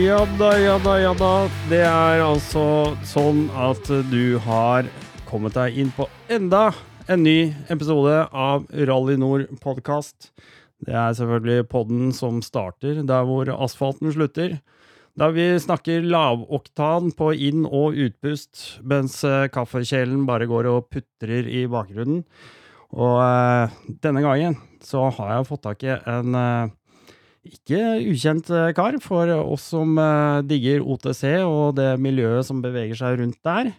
Ja da, ja da, ja da. Det er altså sånn at du har kommet deg inn på enda en ny episode av Rally Nord podkast. Det er selvfølgelig podden som starter der hvor asfalten slutter. Da vi snakker lavoktan på inn- og utpust, mens eh, kaffekjelen bare går og putrer i bakgrunnen. Og eh, denne gangen så har jeg fått tak i en eh, ikke ukjent eh, kar for oss som eh, digger OTC og det miljøet som beveger seg rundt der.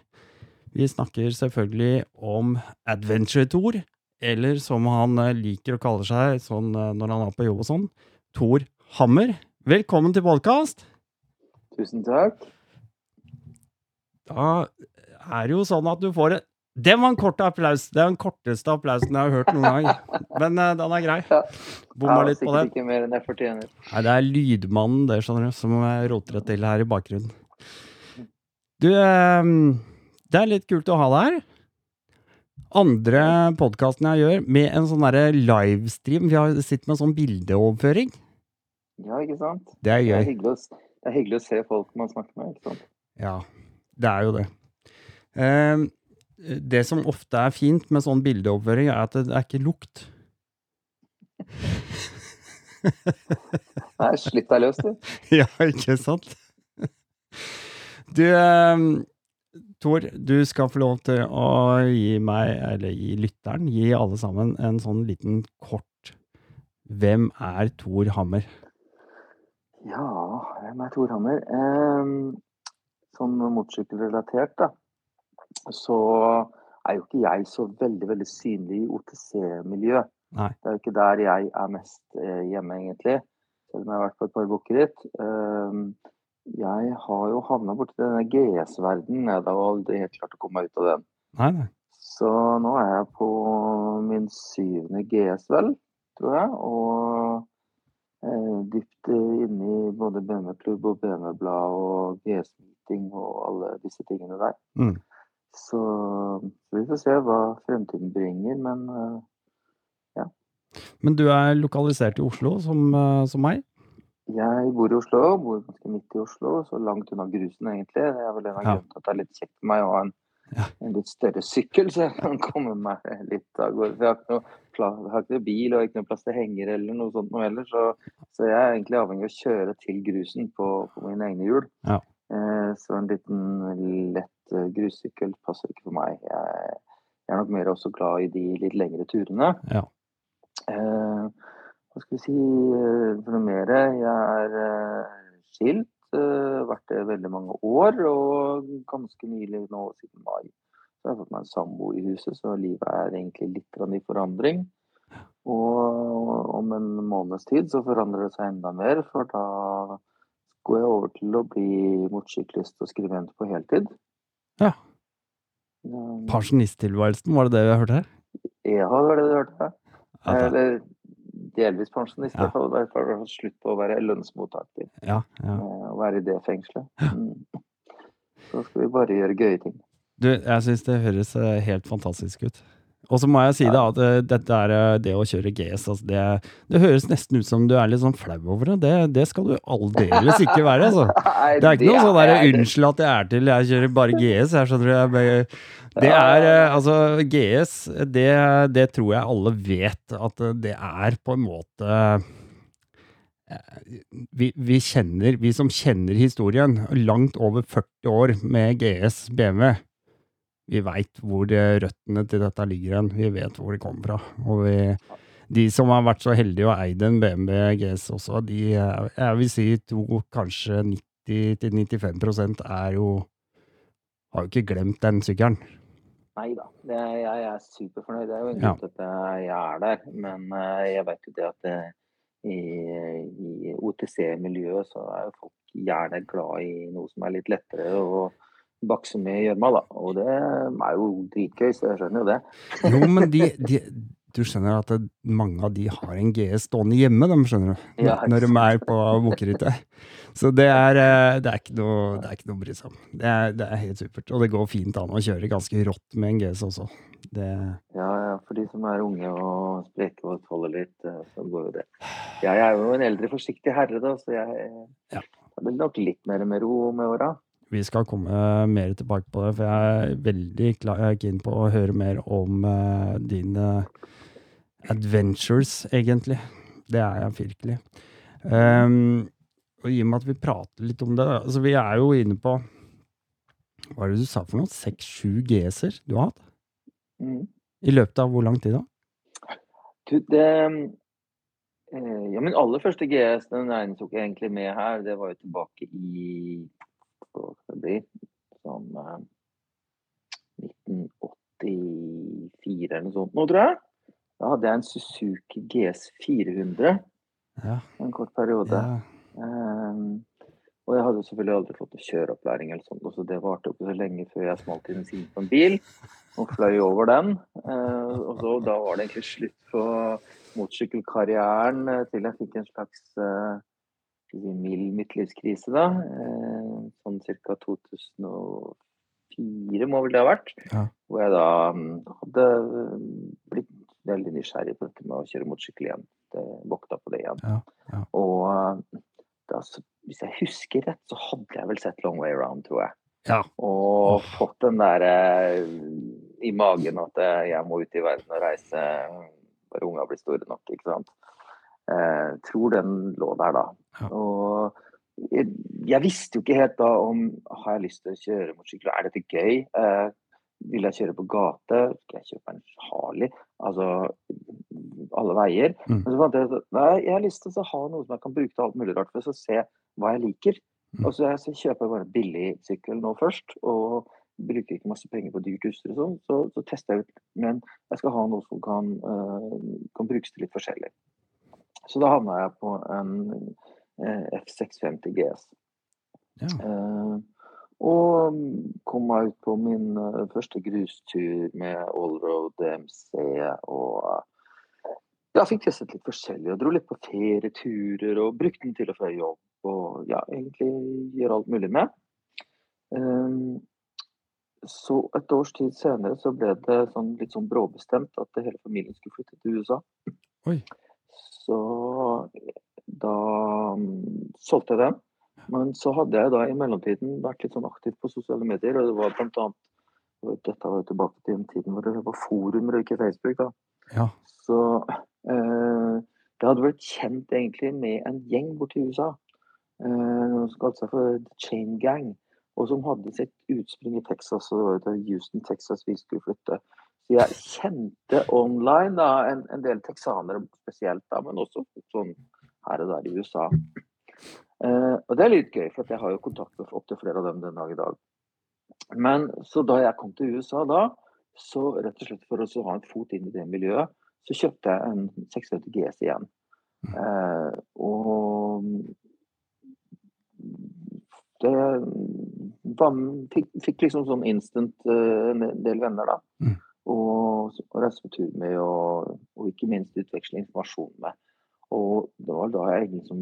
Vi snakker selvfølgelig om Adventure Tour, eller som han eh, liker å kalle seg sånn når han er på jobb og sånn, Tor Hammer. Velkommen til podkast! Tusen takk. Da er det jo sånn at du får et Det var en kort applaus. Det er den korteste applausen jeg har hørt noen gang. Men uh, den er grei. Bomma litt på den. ikke mer enn jeg fortjener. Nei, det er lydmannen det, skjønner du, som roter det til her i bakgrunnen. Du, eh, det er litt kult å ha deg her. Andre podkasten jeg gjør, med en sånn livestream. Vi har sittet med en sånn bildeoverføring. Ja, ikke sant? Det er Det er hyggelig å, det er hyggelig å se folk man snakker med, ikke sant? Ja, det er jo det. Eh, det som ofte er fint med sånn bildeoverføring, er at det er ikke lukt. Nei, slipp deg løs, du. Ja, ikke sant? Du, eh, Tor, du skal få lov til å gi meg, eller gi lytteren, gi alle sammen en sånn liten kort Hvem er Tor Hammer? Ja, hvem er Tor Hammer? Eh, sånn motorsykkelrelatert, da, så er jo ikke jeg så veldig, veldig synlig i OTC-miljø. Nei. Det er jo ikke der jeg er mest eh, hjemme, egentlig. Selv om jeg har vært på et par bukkeritt. Eh, jeg har jo havna borti denne GS-verdenen. Jeg har aldri helt klart å komme meg ut av den. Nei, nei. Så nå er jeg på min syvende GS, vel, tror jeg. Og eh, dypt inne i både BMW-klubb og BMW-blad og GS-meeting og alle disse tingene der. Mm. Så, så vi får se hva fremtiden bringer, men ja. Men du er lokalisert i Oslo, som, eh, som meg? jeg bor i Oslo, bor ganske midt i Oslo, så langt unna grusen egentlig. Det er vel en av Ja. grunnene til at det er litt kjekt for meg å ha en, Ja. en litt større sykkel, så jeg kan komme meg litt av gårde. For jeg har ikke noe, plass, har ikke noe bil og ikke noe plass til henger eller noe sånt noe heller, så, så jeg er egentlig avhengig av å kjøre til grusen på, på mine egne hjul. Ja. Eh, så en liten lett eh, grussykkel passer ikke for meg. Jeg, jeg er nok mer også glad i de litt lengre turene. Ja. Eh, hva skal vi si eh, for noe mer? Jeg er eh, skilt, eh, vært det veldig mange år, og ganske nylig nå siden mai. Så har jeg fått meg en samboer i huset, så livet er egentlig litt i forandring. Og om en måneds tid så forandrer det seg enda mer, for da går jeg over til å bli motorsyklist og skribent på heltid. Ja. Um, Pensjonisttilværelsen, var det det vi hørte her? Ja, det var det du hørte. Ja, Eller delvis pensjonist. Ja. I hvert fall hvert fall slutt på å være lønnsmottaker. ja, ja. eh, Og være i det fengselet. Mm. Så skal vi bare gjøre gøye ting. Du, jeg syns det høres eh, helt fantastisk ut. Og så må jeg si da at eh, dette er eh, det å kjøre GS, altså det, det høres nesten ut som du er litt sånn flau over det. Det, det skal du aldeles ikke være, altså. Det er ikke noe sånn der er- 'unnskyld at jeg er til, jeg kjører bare GS'. Jeg skjønner jeg, bare- Det er eh, altså GS, det, det tror jeg alle vet at det er på en måte vi, vi kjenner, vi som kjenner historien, langt over 40 år med GS BMW, vi veit hvor eh, røttene til dette ligger hen. Vi vet hvor det kommer fra. Og vi, de som har vært så heldige å eie en BMW GS også, de, eh, jeg vil si to, kanskje 90-95% er jo har jo ikke glemt den sykkelen. Nei da. Er, jeg er superfornøyd. Det er jo en grunn til at jeg er der. Men eh, jeg vet jo det at det, i, i OTC-miljøet så er jo folk gjerne glad i noe som er litt lettere å bakse med gjørma, da. Og det er jo dritgøy, så jeg skjønner jo det. Jo, men de, de Du skjønner at det, mange av de har en GS stående hjemme, de skjønner du. Ja, når de er på bukkerittet. Så det er, eh, det er ikke noe det er ikke noe å bry seg om. Det er, det er helt supert. Og det går fint an å kjøre ganske rått med en GS også. Det, Ja, ja, for de som er unge og spreke og tåler litt, eh, så går jo det. Jeg er jo en eldre, forsiktig herre, da, så jeg det blir nok litt mer med ro med åra. Vi skal komme mer tilbake på det, for jeg er veldig jeg er keen på å høre mer om uh, dine adventures, egentlig. Det er jeg virkelig. Um, og i og med at vi prater litt om det altså Vi er jo inne på Hva er det du sa for noe? Seks-sju GS-er du har hatt? Mm. I løpet av hvor lang tid da? Du, det eh, Ja, min aller første GS den regnes jo ikke egentlig med her. Det var jo tilbake i Skal det bli? Sånn eh, 1984 eller noe sånt nå, tror jeg. Da hadde jeg en Suzuki GS 400 Ja. en kort periode. ja. Um, og jeg hadde selvfølgelig aldri fått kjøreopplæring, eller sånt, så det varte jo ikke så lenge før jeg smalt inn siden på en bil og fløy over den. Uh, og så, da var det egentlig slutt på motorsykkelkarrieren eh, til jeg fikk en slags eh, skal si, mild midtlivskrise, da. Eh, sånn ca. 2004 må vel det ha vært. Ja. Hvor jeg da mm, hadde mm, blitt veldig nysgjerrig på dette med å kjøre motorsykkel igjen. Vokta på det igjen. Ja, ja. Og eh, da, så- hvis jeg husker rett, så hadde jeg vel sett Long Way Around, tror jeg. ja. Og fått den der eh, i magen at eh, jeg må ut i verden og reise når unga blir store nok, ikke sant. Eh, tror den lå der da. Ja. Og jeg, jeg visste jo ikke helt da om har jeg lyst til å kjøre motorsykkel, er dette gøy? Eh, vil jeg kjøre på gate? Skal jeg kjøpe en Harley? Altså alle veier. Mm. Men så fant jeg at nei, jeg har lyst til å ha noe som jeg kan bruke til alt mulig rart, for å se hva jeg liker. Mm. Og så, jeg, så kjøper jeg bare en billig sykkel nå først, og bruker ikke masse penger på dyrt utstyr og sånn. Så, så tester jeg ut, men jeg skal ha noe som kan, uh, kan brukes til litt forskjellig. Så da havna jeg på en eh, F650 GS. ja. Eh, og kom meg ut på min eh, første grustur med Allroad DMC. Og eh, ja, fikk testet litt forskjellig. Og dro litt på ferieturer og brukte den til å få jobb. Og ja, egentlig gjøre alt mulig med. Eh, så et års tid senere så ble det sånn, litt sånn bråbestemt at hele familien skulle flytte til USA. Oi. Så da mm, solgte jeg den. Men så hadde jeg da i mellomtiden vært litt sånn aktiv på sosiale medier. og det var blant annet, Dette var jo tilbake til den tiden hvor det var forumer og ikke Facebook. da. ja. Så eh, jeg hadde blitt kjent egentlig med en gjeng borte i USA. Eh, som kalte seg for The Chain Gang. Og som hadde sitt utspring i Texas. Og det var jo til Houston, Texas vi skulle flytte. Så jeg kjente online da, en, en del texanere spesielt, da, men også sånn her og der i USA. Eh, og det er litt gøy, for jeg har jo kontakt med opptil flere av dem den dag i dag. Men så da jeg kom til USA da, så rett og slett for å ha en fot inn i det miljøet, så kjøpte jeg en 670 GS igjen. Eh, og det var, fikk, fikk liksom sånn instant uh, en del venner, da. Mm. Og, reise på tur med, og, og ikke minst utveksle informasjon med. Og det var da jeg liksom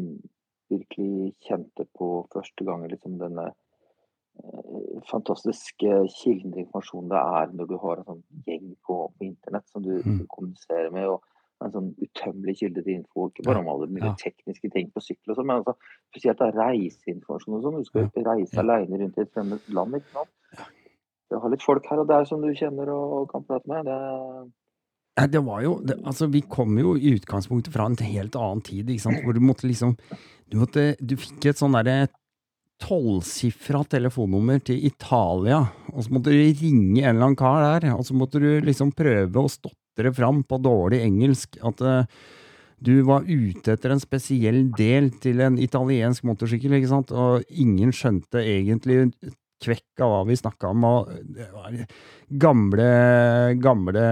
virkelig kjente på første gang liksom denne eh, fantastiske kilden til informasjon det er når du har en sånn gjeng på, på internett som du Mm. kommuniserer med. og en sånn utømmelig kilde til info, ikke bare om alle mye Ja. tekniske ting på sykkel og sånn, men altså, spesielt reiseinformasjon og sånn. Du skal jo reise Ja. alene rundt i et fremmed land, ikke sant. Du har litt folk her og der som du kjenner og kan prate med. Det, Nei, det var jo det, Altså, vi kom jo i utgangspunktet fra en helt annen tid, ikke sant, hvor du måtte liksom Du, måtte, du fikk et sånn derre tolvsifra telefonnummer til Italia, og så måtte du ringe en eller annen kar der, og så måtte du liksom prøve å stotre fram på dårlig engelsk at uh, du var ute etter en spesiell del til en italiensk motorsykkel, ikke sant, og ingen skjønte egentlig kvekk av hva vi snakka om, og det var gamle, gamle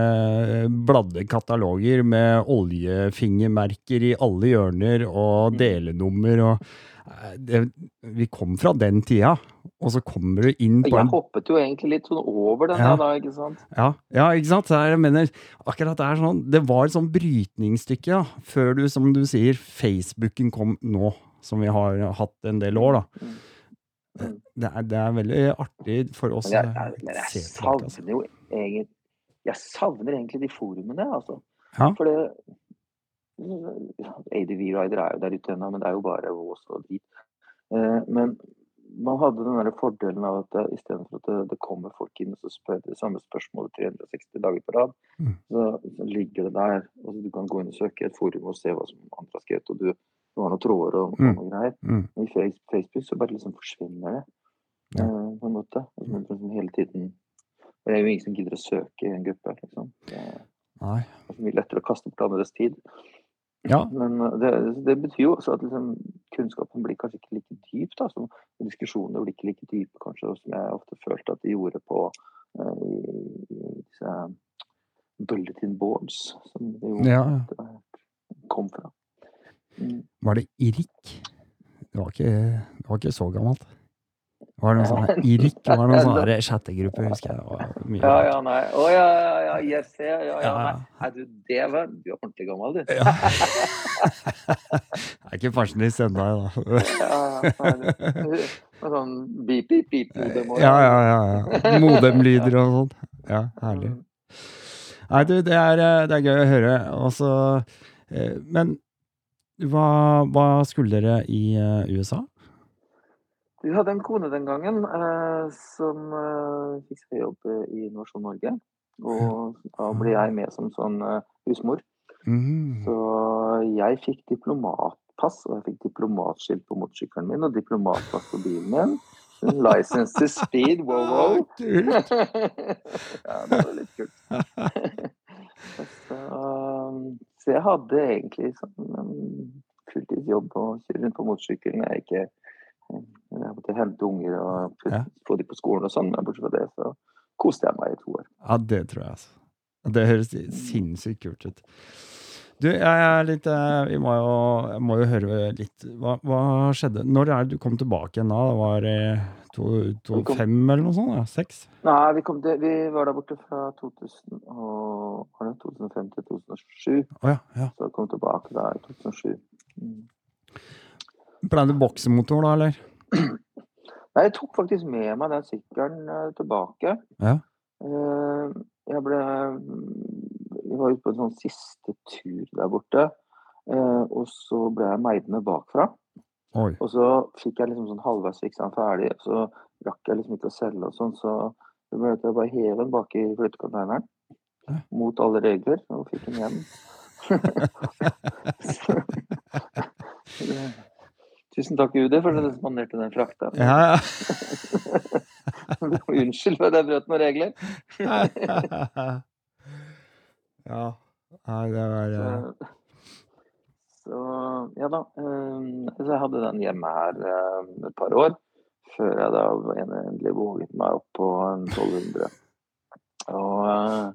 bladde kataloger med oljefingermerker i alle hjørner og delenummer og eh, det, Vi kom fra den tida, og så kommer du inn på jeg en hoppet jo egentlig litt sånn over den Ja. da, ikke sant. ja, ja, ikke sant? Så Jeg mener, akkurat det er sånn Det var et sånn brytningsstykke, ja, før du, som du sier, Facebooken kom nå, som vi har hatt en del år, da. Mm. Det er, det er veldig artig for oss Men jeg, jeg, men jeg tilbake. Altså. savner jo egentlig Jeg savner egentlig de forumene, altså. Ja. For det ADV Rider er jo der ute ennå, men det er jo bare vås og drit. Eh, men man hadde den der fordelen av at eh, istedenfor at det, det kommer folk inn og så spør det samme spørsmålet 360 dager på rad, Mm. så, så ligger det der. og Du kan gå inn og søke et forum og se hva som andre har skrevet, og du, du var noen tråder og, Mm. greier. Mm. Men I Facebook så bare liksom forsvinner det. Ja. eh, på en måte. Du liksom hele tiden Det er jo ingen som gidder å søke i en gruppe. liksom. Det er Nei. mye lettere å kaste bort andres tid. Ja. Men uh, det, det betyr jo også at liksom, kunnskapen blir kanskje ikke like dyp. da, som Diskusjonene blir ikke like dype kanskje, som jeg ofte følte at de gjorde på uh, i, disse bulletin boards, som det jo Ja. kom fra. Mm. Var det IRIK? Det var ikke, det var ikke så gammelt. Var det noe sånn IRIK var noen sånne chattegrupper, husker jeg. Det Ja, ja, nei. Å ja, ja, ja, yes, ja, ja, ja, nei. Du, det var Du er ordentlig gammel, du. Ja. Jeg er ikke pensjonist ennå, da. Ja, det- sånn beep, beep, beep. modem Ja, ja, ja. Modemlyder og sånn. Ja, herlig. Mm. Nei, du, det er, eh, det er gøy å høre. Altså, eh, men hva, hva skulle dere i eh, USA? Vi hadde en kone den gangen eh, som eh, fikk seg jobb eh, i Innovasjon Norge. Og da ble jeg med som sånn eh, husmor. Mm. Så jeg fikk diplomatpass, og jeg fikk diplomatskilt på motorsykkelen min og diplomatpass på bilen min. License to speed, wow, wow. Ja, det var litt kult. så, um, så jeg hadde egentlig sånn um, fulltidsjobb og kjøre rundt på motorsykkel når jeg ikke um, jeg måtte hente unger og Ja. få dem på skolen og sånn, men bortsett fra det så koste jeg meg i to år. Ja, det tror jeg, altså. Det høres sinnssykt kult ut. Du, jeg er litt eh, Vi må jo, jeg må jo høre litt hva, hva skjedde? Når er det du kom tilbake igjen da? Det var det kom- fem eller noe sånt? Ja, seks? Nei, vi, kom til, vi var der borte fra 2000 og, det 2005 til 2007. Oh, ja. ja. Så jeg kom tilbake da i 2007. Mm. Ble det boksemotor da, eller? Nei, jeg tok faktisk med meg den sykkelen eh, tilbake. Ja. Eh, jeg ble Vi var ute på en sånn siste tur der borte. eh, og så ble jeg meidende bakfra. Oi. Og så fikk jeg liksom sånn halvveis fiksa den ferdig, og så rakk jeg liksom ikke å selge og sånn, så det ble at jeg bare hev den bak i flyttekonteineren. Mot alle regler, og fikk den hjem. Tusen takk, UD, for at du spanderte den frakta. Ja, Unnskyld for at jeg brøt noen regler. ja. ja. Nei, det var eh, Så, så ja da. eh, Så jeg hadde den hjemme her eh, et par år. Før jeg da endelig våget meg opp på en 1200. Og eh,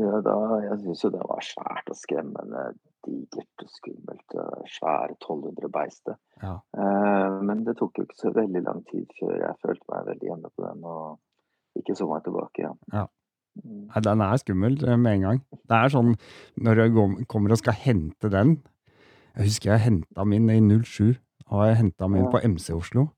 ja, da, jeg syns jo det var svært og skremmende, digert og skummelt. det Svære 1200 beistet. Ja. Eh, Men det tok jo ikke så veldig lang tid før jeg følte meg veldig hjemme på den og ikke så meg tilbake igjen. Ja. Nei, den er skummel eh, med en gang. Det er sånn når jeg kommer og skal hente den Jeg husker jeg henta min i 07. Og jeg henta min på MC Oslo.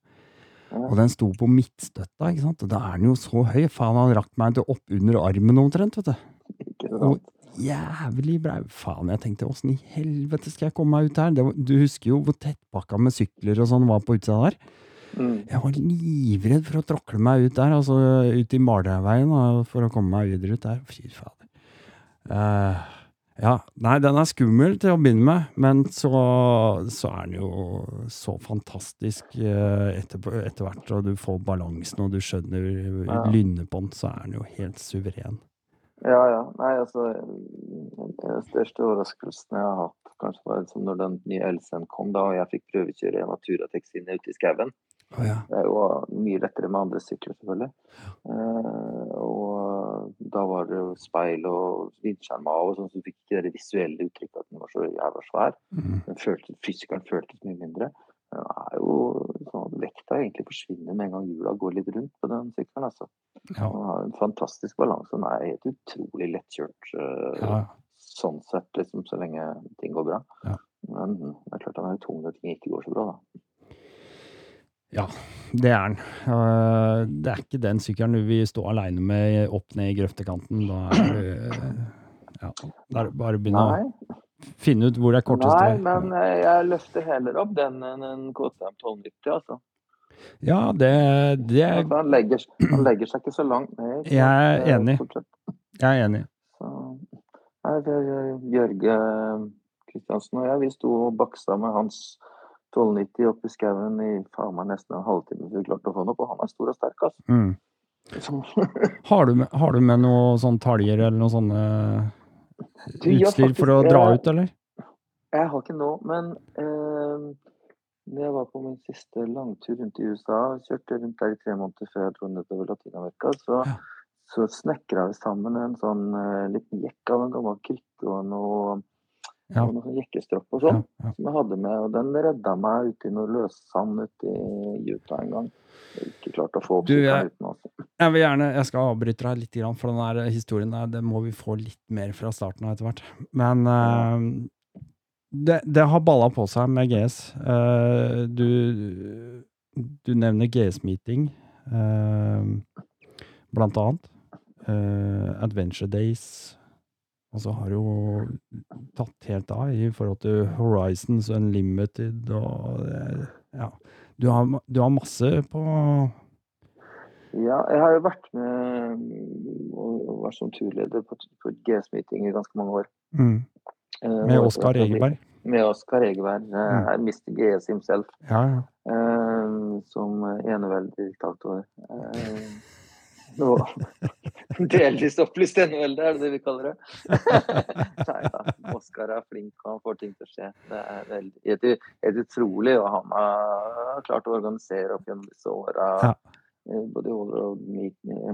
Og den sto på midtstøtta, ikke sant. Og da er den jo så høy. Faen, han rakk meg til opp under armen omtrent, vet du. Og jævlig brei. Faen, jeg tenkte åssen i helvete skal jeg komme meg ut her? Var, du husker jo hvor tettpakka med sykler og sånn var på utsida der. Mm. Jeg var livredd for å tråkle meg ut der, altså ut i Maløyveien for å komme meg videre ut der. Fy fader. Uh, ja, nei, den er skummel til å begynne med, men så, så er den jo så fantastisk uh, etter, etter hvert, og du får balansen, og du skjønner Ja. lynnet på den, så er den jo helt suveren. Ja, ja. Nei, altså Den største overraskelsen jeg har hatt, kanskje var liksom når den nye LC-en kom, da, og jeg fikk prøvekjøre en Naturatex inn ute i skauen. Oh, ja. Det er jo mye lettere med andre sykler, selvfølgelig. Eh, og da var det jo speil og vindskjerm av, og sånn, så du fikk ikke det visuelle uttrykket at den var så jævla svær. Mm. Den føltes, fysikeren føltes mye mindre. Den det er jo sånn at vekta egentlig forsvinner med en gang hjula går litt rundt på den sykkelen. altså. Ja. Den har en fantastisk balanse. Den er helt utrolig lettkjørt Uh, Ja, sånn sett, liksom, så lenge ting går bra. Ja. Men det er klart den er tung når ting ikke går så bra, da. ja, det er. Eh, det er ikke den sykkelen du vil stå aleine med opp ned i grøftekanten. Da er du eh, ja, da er det bare å begynne å finne ut hvor det er korteste Nei, men eh, jeg løfter heller opp den enn en KTM 1290, altså. Ja, det, det Altså, han, legger, han legger seg ikke så langt ned. Jeg er enig. Jeg er enig. Så, det, Bjørge Kristiansen og jeg, vi sto og baksa med hans 1290 oppe i skauen i faen meg nesten en halvtime før vi klarte å få den opp, og han er stor og sterk, altså. Mm. Har, du med, har du med noe sånn taljer eller noe sånne Du, utstyr faktisk, for å dra jeg- ut, eller? Jeg har ikke nå, men eh, jeg var på min siste langtur rundt i USA, kjørte rundt der i tre måneder før jeg dro nedover Latin-Amerika, så, Ja. Så snekra vi sammen en sånn uh, liten jekk av en gammel krykke og noe, Ja. og sånn jekkestropp og sånn, ja. som jeg hadde med. Og den redda meg ute i noe løssand ute i Utah en gang. Jeg ikke klart å få opp Du, jeg- uten, altså. Jeg vil gjerne, jeg skal avbryte deg litt, for den der historien der, det må vi få litt mer fra starten av etter hvert. Men uh, det, det har balla på seg med GS. Uh, du, du nevner GS-meeting, uh, blant annet. Eh, Adventure Days. Og så har jo tatt helt av i forhold til Horizons Unlimited og det- Ja. Du har, du har masse på Ja, jeg har jo vært med mm, og vært som turleder på, på GS-meeting i ganske mange år. mm, Eh, Med Oskar Egeberg. Med Oskar Egeberg, eh, Mr. GS himself, Ja, ja. eh, som eneveldig diktator. Eh, nå delvis opplyst det er det vi kaller det? Nei da, Oskar er flink, og han får ting til å skje. Det er veldig, helt, utrolig, hva han har klart å organisere opp gjennom disse åra. Ja. Eh, Både i Åler og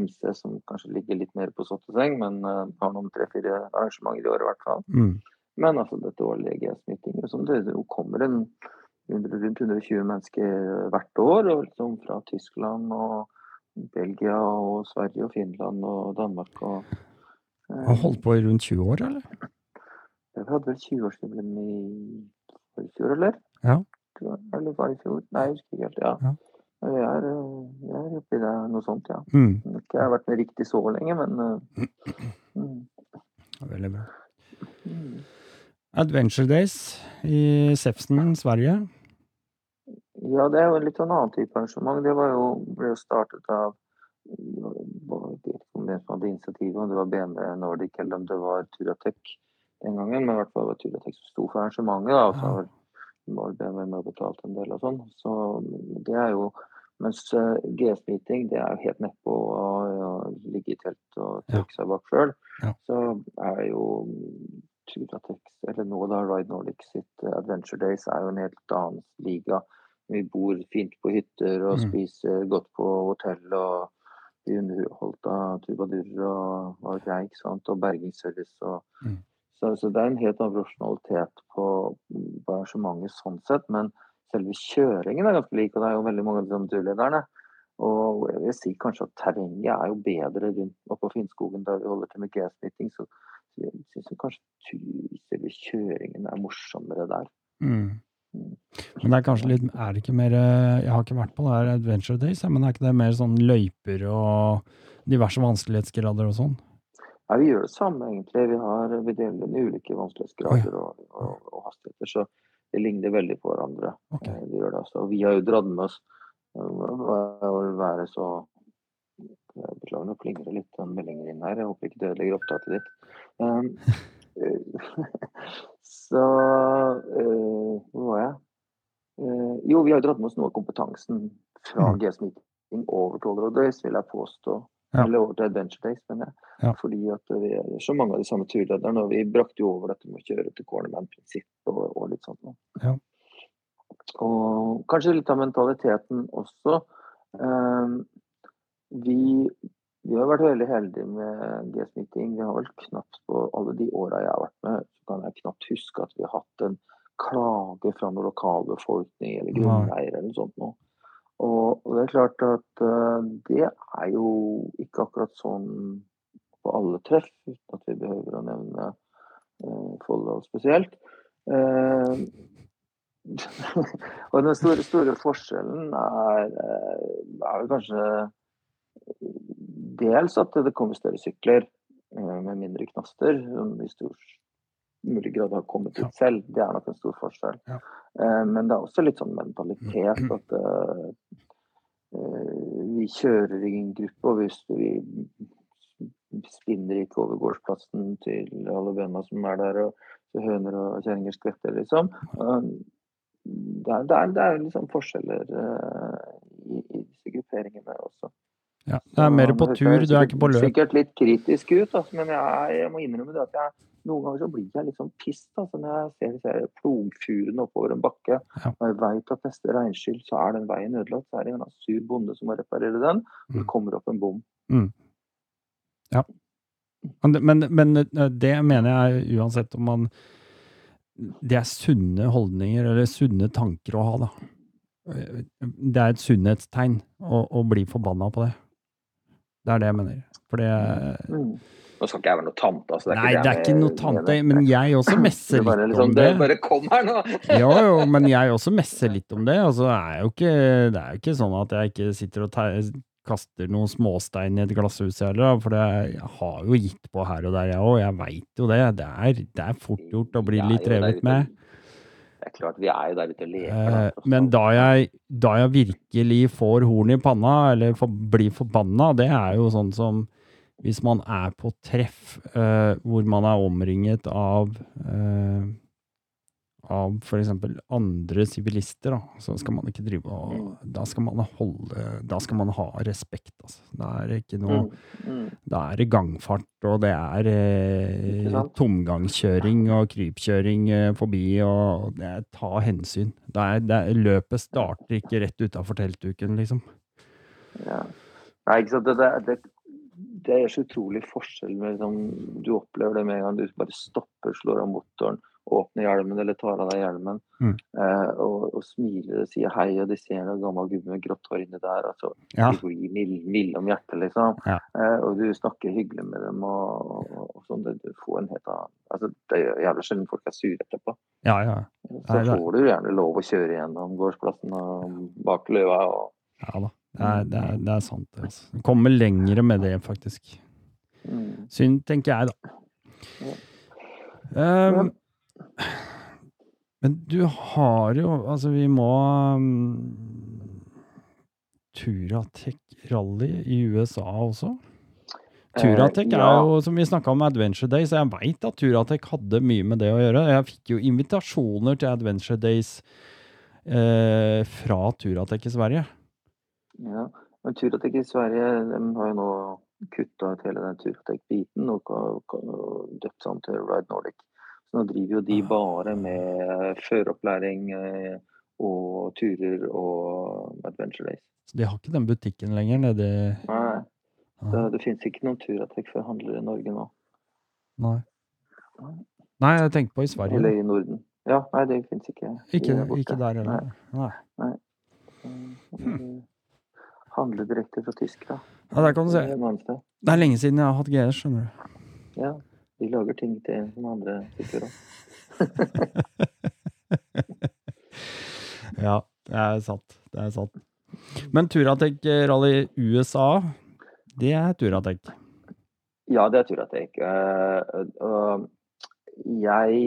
MC, som kanskje ligger litt mer på sotteseng, men eh, har noen tre-fire arrangementer i året i hvert fall. Mm. Men altså dette årlige GS-meetinget, som det det kommer en rundt 120 mennesker hvert år, og liksom fra Tyskland og Belgia og Sverige og Finland og Danmark og eh, Har holdt på i rundt 20 år, eller? Vi hadde vel 20-årsjubileum i fjor, eller? Ja. Eller var det i fjor? Nei, jeg husker ikke helt. Ja. Ja. Jeg er, jeg vi er oppi det, noe sånt, ja. Mm. Ikke jeg har vært med riktig så lenge, men eh, mm, Veldig bra. mm. Adventure Days i Sefsen, Sverige. Ja, det er jo litt en annen type arrangement. Det var jo, ble jo startet av om det som hadde initiativet, om det var BMW Nordic eller om det var Turatec den gangen. Men i hvert fall var Turatec som sto for arrangementet. Da, og så var var BMW med og betalte en del og sånn. Så det er jo Mens eh, GS-meeting, det er jo helt nedpå å ligge i telt og trekke seg bak sjøl. Ja. Så er jo Turatec, eller nå da Ride Nordic sitt eh, Adventure Days, er jo en helt annen liga. Vi bor fint på hytter og Mm. spiser godt på hotell og blir underholdt av trubadurer og, og greier, ikke sant, og bergingsservice. Og, Mm. så, så det er en helt annen profesjonalitet på, på arrangementet sånn sett, men selve kjøringen er ganske lik, og det er jo veldig mange av de turlederne. Og jeg vil si kanskje at terrenget er jo bedre rundt på Finnskogen der vi holder til med GS-meeting, så jeg syns kanskje selve kjøringen er morsommere der. Mm. Men det er kanskje litt Er det ikke mer eh, Jeg har ikke vært på det her Adventure Days, men er ikke det mer sånn løyper og diverse vanskelighetsgrader og sånn? Ja, vi gjør det samme egentlig. Vi, har, vi deler den i ulike vanskelighetsgrader og, og, og hastigheter, så det ligner veldig på hverandre. Ok. Eh, Vi gjør det altså. Og vi har jo dratt med oss å være så Beklager, nå plinger det litt den meldingen inn her. Jeg håper ikke det ødelegger opptaket ditt. Um, eh, så uh, Hvor var jeg? Eh, jo, vi har jo dratt med oss noe av kompetansen fra Mm. GS Meeting over til Road Days, vil jeg påstå. Ja. Eller over til Adventure Days, mener jeg. Ja. Fordi at vi er så mange av de samme turlederne, og vi brakte jo over dette med å kjøre til cornerman-prinsipp og, og litt sånt. Ja. Og kanskje litt av mentaliteten også. Um, vi, vi har vært veldig heldige med GS Meeting. Vi har vel knapt på alle de åra jeg har vært med, så kan jeg knapt huske at vi har hatt en klage fra noen lokalbefolkning eller Nei. grunneiere eller noe sånt noe. Og det er klart at eh, det er jo ikke akkurat sånn på alle treff, uten at vi behøver å nevne uh, Folldal spesielt. Uh, og den store, store forskjellen er, er vel kanskje dels at det kommer større sykler med mindre knaster. som I stor mulig grad har kommet ut selv. Det er nok en stor forskjell. Ja. Eh, men det er også litt sånn mentalitet at eh, eh, vi kjører i en gruppe, og hvis vi spinner ikke over gårdsplassen til alle bøndene som er der, og høner og kjerringer skvetter, liksom. Eh, Det er, det er, det er liksom forskjeller i, i disse grupperingene også. Ja, det er mer på tur, du er ikke på løp. Sikkert litt kritisk ut, altså, men jeg, jeg må innrømme det at jeg, noen ganger så blir jeg litt sånn pissed altså, når jeg ser disse plogfurene oppover en bakke. Ja. Og jeg veit at neste regnskyll så er den veien ødelagt. Så er det en sur bonde som må reparere den. Og det Mm. kommer opp en bom. Mm. Ja. men, men eh, det mener jeg uansett om man Det er sunne holdninger, eller sunne tanker å ha, da. Eh, Det er et sunnhetstegn å, å bli forbanna på det. Det er det jeg mener. For det Mm. Nå skal ikke jeg være noe tante, altså. Nei, det er ikke noe tante, men jeg også Det messer er litt liksom, om det det. bare kom her nå! Jo, jo, men jeg også messer litt om det. Altså, det er jo ikke, det er jo ikke sånn at jeg ikke sitter og te- kaster noen småstein i et glasshus heller, da, for det, jeg har jo gitt på her og der, jeg òg. Jeg veit jo det. Det er, det er fort gjort å bli litt revet med. Det er klart, vi er jo der ute og leker. Eh, da, men da jeg, da jeg virkelig får horn i panna, eller for, blir forbanna, det er jo sånn som hvis man er på treff eh, hvor man er omringet av eh, av f.eks. andre sivilister, da, så skal man ikke drive og Da skal man holde Da skal man ha respekt, altså. Da er det ikke noe Mm, mm. Da er det gangfart, og det er eh, tomgangskjøring og krypkjøring eh, forbi, og det er ta hensyn. Det er, det er, løpet starter ikke rett utafor teltduken, liksom. Ja. Nei, ikke sant. Det, det, det, det er så utrolig forskjell med liksom, Du opplever det med en gang du bare stopper, slår av motoren, åpner hjelmen eller tar av deg hjelmen Mm. eh, og, og smiler og sier hei, og de ser en gammel gubbe med grått hår inni der. Altså, Ja. De blir mild- om hjertet, liksom. Ja. Eh, og du snakker hyggelig med dem og, og, og sånn. Det, du får en helt annen altså, Det er jævlig sjelden folk er sure etterpå. Ja, ja. Så Nei, er- får du gjerne lov å kjøre gjennom gårdsplassen og bak løva. og ja da. Det er, det er, det er sant, det. Altså. Du Kommer lengre med det, faktisk. mm. Synd, tenker jeg, da. Um, men du har jo Altså, vi må um, Turatec Rally i USA også. Turatec Eh, er jo, som vi snakka om, Adventure Days. Jeg veit at Turatec hadde mye med det å gjøre. Jeg fikk jo invitasjoner til Adventure Days eh, fra Turatec i Sverige. Ja, men Turatec i Sverige de har jo nå kutta ut hele den Turatec-biten og døpt sammen til Ride Nordic. Så nå driver jo de bare med føreropplæring eh, og turer og Adventure Days. Så de har ikke den butikken lenger nede Nei, det, det finnes ikke noen Turatec-forhandlere i Norge nå. Nei. Nei, jeg tenkte på i Sverige. Eller i Norden. Ja, nei, det finnes ikke. Ikke, ikke der heller. Nei. Mm, Handler direkte fra Tyskland. Ja, der kan du se. Det er. Det er lenge siden jeg har hatt GS, skjønner du. Ja, de lager ting til som andre typer òg. Ja, det er sant. Det er sant. Men Turatec Rally USA, det er Turatec. Ja, det er Turatec. Eh, jeg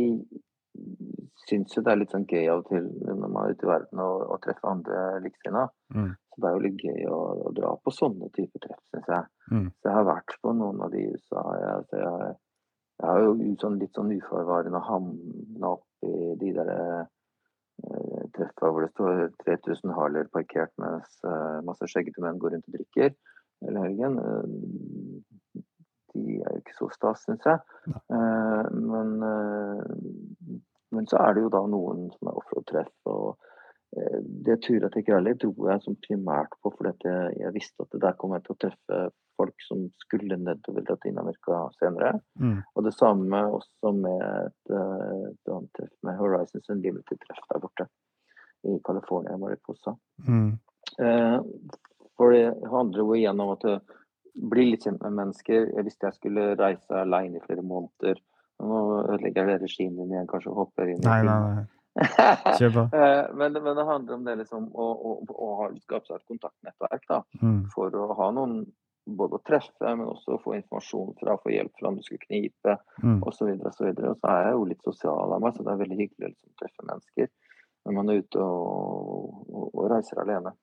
syns jo det er litt sånn gøy av og til når man er ute i verden og, og treffer andre likesinnede. Mm. Så det er jo litt gøy å, å dra på sånne typer treff, syns jeg. Mm. Så jeg har vært på noen av de i USA. Jeg, jeg, jeg har jo sånn, litt sånn uforvarende havna opp i de der eh, treffa hvor det står 3000 Harler parkert mens eh, masse skjeggete menn går rundt og drikker hele helgen. Eh, de er jo ikke så stas, syns jeg. Eh, men, eh, men så er det jo da noen som er offroad-treff. og eh, det turet til Rally dro jeg som primært på fordi jeg, visste at der kom jeg til å treffe folk som skulle nedover Latin-Amerika senere. Mm. Og det samme også med et, eh, et annet treff med Horizons Unlimited-treff der borte i California, Mariposa. Mm. Eh, for det handler jo igjen om at du blir litt kjent med mennesker. Jeg visste jeg skulle reise alene i flere måneder. Nå ødelegger jeg regimet igjen, kanskje, hopper inn i Nei, nei, nei. Kjør på. Eh, men, men det handler om det liksom å, å, å ha, skape seg et kontaktnettverk da, Mm. for å ha noen både å treffe, men også å få informasjon fra, få hjelp fra om du skulle knipe Mm. osv. Og, så videre, og så er jeg jo litt sosial av meg, så det er veldig hyggelig å liksom, treffe mennesker når man er ute og, og, og reiser alene.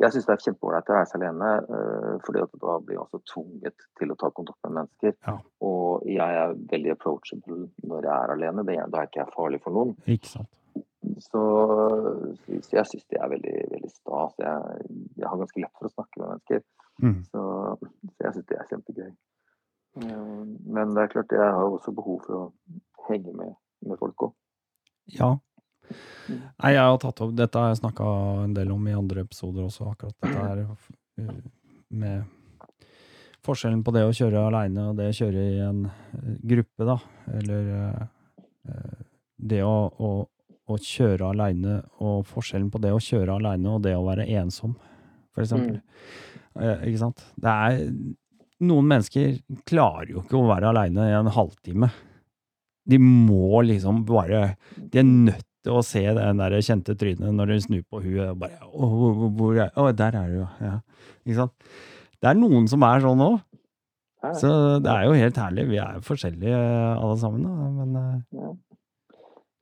Jeg syns det er kjempeålreit å reise alene, øh, fordi at da blir jeg også tvunget til å ta kontakt med mennesker. Ja. Og jeg er veldig approachable når jeg er alene. Da er ikke jeg farlig for noen. Ikke sant. Så, så jeg syns det er veldig, veldig stas. Jeg, jeg har ganske lett for å snakke med mennesker. Mm. Så, så jeg syns det er kjempegøy. Eh, Men det er klart, jeg har også behov for å henge med, med folk òg. Ja. Nei, jeg har tatt opp Dette har jeg snakka en del om i andre episoder også, akkurat dette her uh, med forskjellen på det å kjøre aleine og det å kjøre i en uh, gruppe, da. Eller uh, det å, å, å kjøre aleine og forskjellen på det å kjøre aleine og det å være ensom, for eksempel. Mm. ikke sant? Det er Noen mennesker klarer jo ikke å være aleine i en halvtime. De må liksom bare De er nødt å se den der kjente trynet når hun snur på huet og bare Å, hvor, hvor er Å, der er du, ja. Ikke sant? Det er noen som er sånn òg. Så det er jo helt herlig. Vi er jo forskjellige alle sammen, da. Men eh, Ja.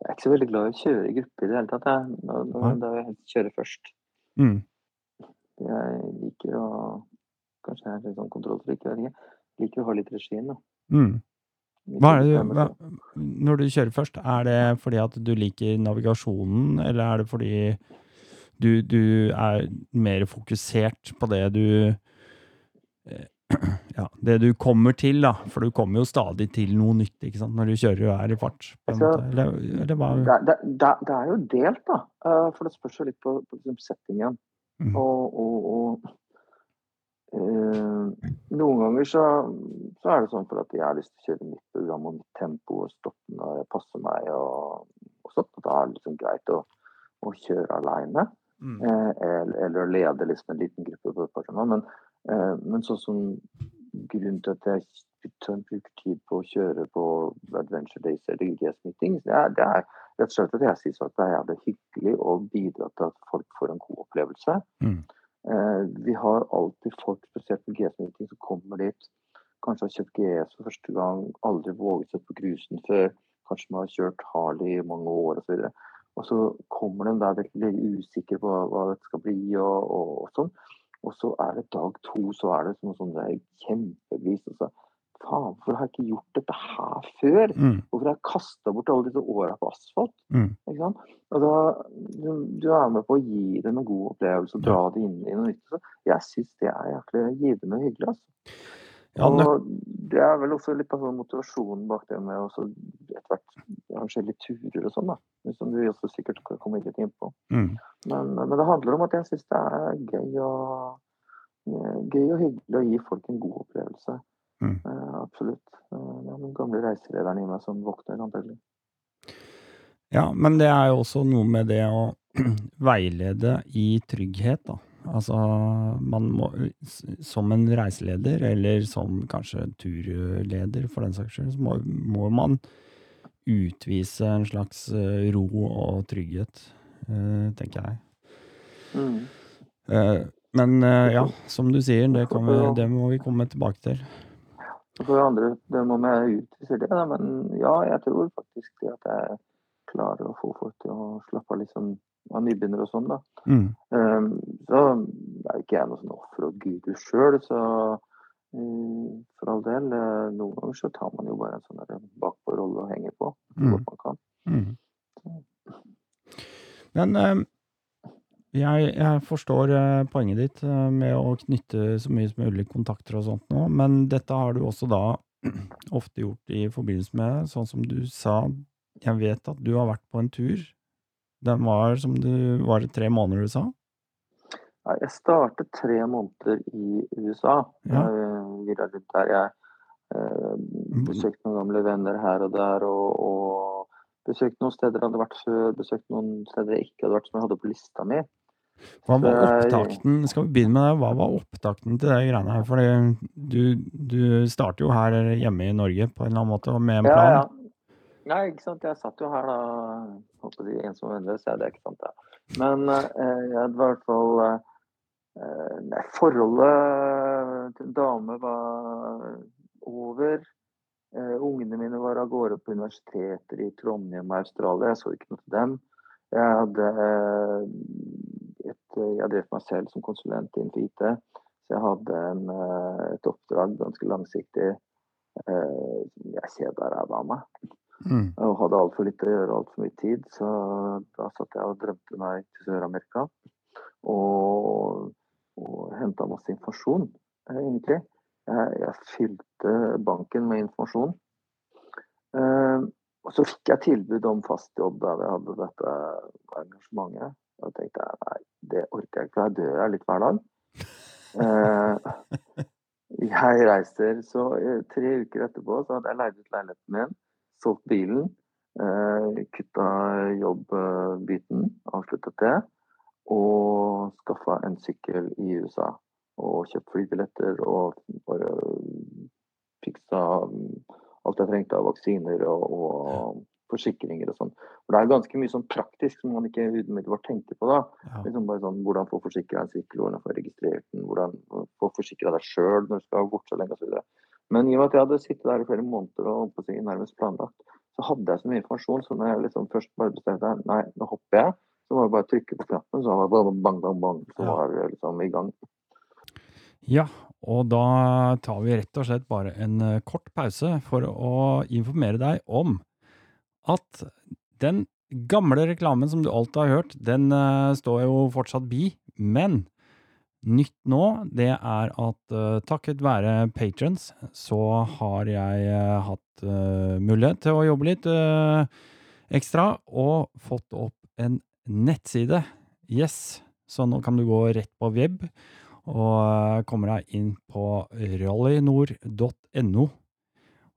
Jeg er ikke så veldig glad i å kjøre i gruppe i det hele tatt. Jeg. Da, da, da vil jeg helst kjøre først. mm, Jeg liker å Kanskje jeg er litt sånn kontrollfrik, jeg vet ikke. Liker å ha litt regien, da. mm. Hva er det du hva, Når du kjører først, er det fordi at du liker navigasjonen, eller er det fordi du, du er mer fokusert på det du eh, Ja, det du kommer til, da. For du kommer jo stadig til noe nytt, ikke sant, når du kjører og er i fart. Altså. Eller, eller Det, det, det, det er jo delt, da. Eh, For det spørs jo litt på, på liksom settingen. Mm. Og, og, og eh, noen ganger så, så er det sånn for at jeg har lyst til å kjøre mitt program og mitt tempo og stoppe når det passer meg. Og, og sånt, og da er det liksom greit å, å kjøre aleine. Mm. Eh, eller, eller å lede liksom en liten gruppe på et par timer. Men, eh, men sånn som grunnen til at jeg bruker tid på å kjøre på Adventure Days eller GS Meetings, det er, det er rett og slett at jeg synes at det er jævlig hyggelig å bidra til at folk får en god opplevelse. Mm. Eh, vi har alltid folk, spesielt på GS Meeting, som kommer dit. Kanskje har kjøpt GS for første gang, aldri våget seg på grusen før. Kanskje man har kjørt Harley i mange år osv. Og så kommer de der veldig usikre på hva, dette skal bli og, og, og sånn. Og så er det dag to, så er det som sånn kjempebris. kjempebevis. Faen, hvorfor har jeg ikke gjort dette her før? Mm. Hvorfor har jeg kasta bort alle disse åra på asfalt? Mm. Og da, du, du er med på å gi dem en god opplevelse og dra det inn i noe nytt. Jeg syns det er jæklig givende og hyggelig. Altså. Ja, og det er vel også litt av sånn motivasjonen bak det med å etter hvert arrangere turer og sånn, da. Som du også sikkert kan komme litt inn på. mm. Men, men det handler om at jeg syns det er gøy og, eh, gøy og hyggelig å gi folk en god opplevelse. Mm. Eh, absolutt. Eh, det er den gamle reiselederen i meg som våkner, antagelig. Ja, men det er jo også noe med det å veilede i trygghet, da. Altså, man må Som en reiseleder, eller som kanskje turleder for den saks skyld, så må, må man utvise en slags eh, ro og trygghet, tenker jeg. Mm. Men ja, som du sier, det, kan vi, det må vi komme tilbake til. Så får andre dømme om jeg utviser det, da. Men ja, jeg tror faktisk det at jeg klarer å få folk til å slappe av litt sånn av nybegynnere og sånn, da. Mm. Um, så er ikke jeg noe sånn offer og guru sjøl, så um, for all del. eh, Noen ganger så tar man jo bare en sånn bakpå-rolle og henger på så Mm. godt man kan. Mm. Men eh, jeg, jeg forstår eh, poenget ditt eh, med å knytte så mye som mulig kontakter og sånt nå, men dette har du også da ofte gjort i forbindelse med, sånn som du sa, jeg vet at du har vært på en tur. Den var som du var det tre måneder, du sa? Ja, jeg startet tre måneder i USA. Ja. Jeg virra der. Jeg eh, besøkte noen gamle venner her og der. Og, og besøkte noen steder jeg hadde vært før, besøkte noen steder jeg ikke hadde vært, som jeg hadde på lista mi. Hva var opptakten, skal vi begynne med det, hva var opptakten til det greiene her? Fordi du, du starter jo her hjemme i Norge på en eller annen måte, med en plan. ja. Nei, ikke sant. Jeg satt jo her da, håper de ensom og vennløs. Ja, det er ikke sant, det. Men eh, jeg hadde i hvert fall eh, forholdet til en dame var over. Eh, ungene mine var av gårde på universiteter i Trondheim og Australia. Jeg så ikke noe til dem. Jeg hadde eh, jeg drev meg selv som konsulent innenfor IT. Så jeg hadde en, eh, et oppdrag ganske langsiktig. Eh, jeg kjeda ræva av meg. Mm. Og hadde altfor litt å gjøre, altfor mye tid. Så da satt jeg og drømte meg til Sør-Amerika. Og, og henta masse informasjon, eh, egentlig. Jeg, jeg fylte banken med informasjon. Eh, og så fikk jeg tilbud om fast jobb der vi hadde dette engasjementet. Da tenkte jeg nei, det orker jeg ikke, jeg dør litt hver dag. Eh, jeg reiser så eh, tre uker etterpå så hadde jeg leid ut leiligheten min solgt bilen, eh, kutta jobbbiten, avsluttet det. Og skaffa en sykkel i USA. Og kjøpt flybilletter og bare fiksa alt jeg trengte av vaksiner og, og forsikringer og sånn. For det er ganske mye sånn praktisk som man ikke umiddelbart tenker på. da. Ja. Liksom bare sånn, Hvordan få forsikra en sykkel, hvordan få registrert den, hvordan få forsikra deg sjøl når du skal bort så lenge osv. Men i og med at jeg hadde sittet der i flere måneder og på seg nærmest planlagt, så hadde jeg så mye informasjon. Så når jeg liksom først bare bestemte meg nei, nå hopper jeg, så var det bare å trykke på knappen, så var det bare bang, bang, bang, så var det liksom i gang. Ja, og da tar vi rett og slett bare en eh, kort pause for å informere deg om at den gamle reklamen som du alltid har hørt, den uh, står jo fortsatt bi, men nytt nå, det er at uh, takket være patrons, så har jeg uh, hatt mulighet til å jobbe litt ekstra, og fått opp en nettside. Yes, så nå kan du gå rett på web, og kommer deg inn på rallynord.no.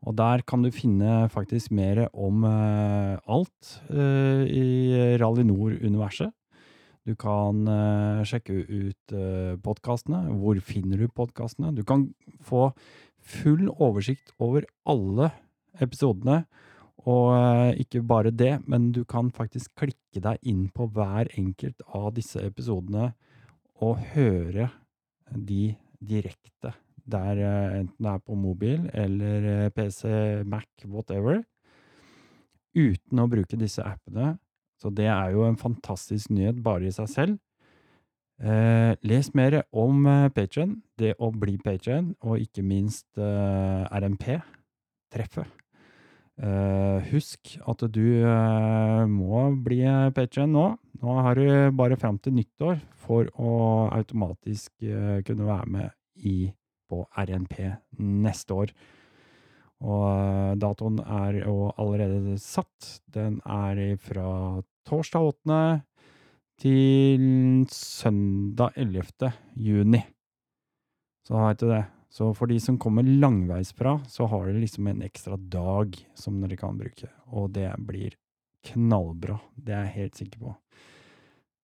Og der kan du finne faktisk mer om eh, alt eh, i Rally Nord-universet. Du kan eh, sjekke ut uh, podkastene. Hvor finner du podkastene? Du kan få full oversikt over alle episodene. Og eh, ikke bare det, men du kan faktisk klikke deg inn på hver enkelt av disse episodene og høre de direkte. Der eh, enten det er på mobil eller eh, PC, Mac, whatever. Uten å bruke disse appene. Så det er jo en fantastisk nyhet bare i seg selv. Eh, les mer om Patrion, Patreon, det å bli Patreon, og ikke minst eh, RMP, treffet. Eh, husk at du eh, må bli Patreon nå. Nå har du bare fram til nyttår for å automatisk eh, kunne være med i, på RNP neste år. Og eh, datoen er jo allerede satt. Den er fra torsdag 8. til søndag 11. juni. Så veit du det. Så for de som kommer langveisfra, så har dere liksom en ekstra dag som dere kan bruke. Og det blir knallbra. Det er jeg helt sikker på.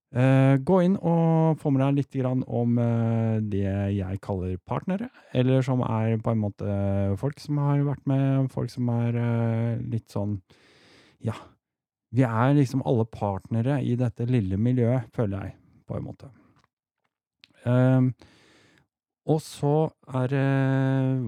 Eh, gå inn og få med deg litt grann om uh, det jeg kaller partnere. Eller som er på en måte folk som har vært med, folk som er uh, litt sånn Ja. Vi er liksom alle partnere i dette lille miljøet, føler jeg, på en måte. Ehm, og så er det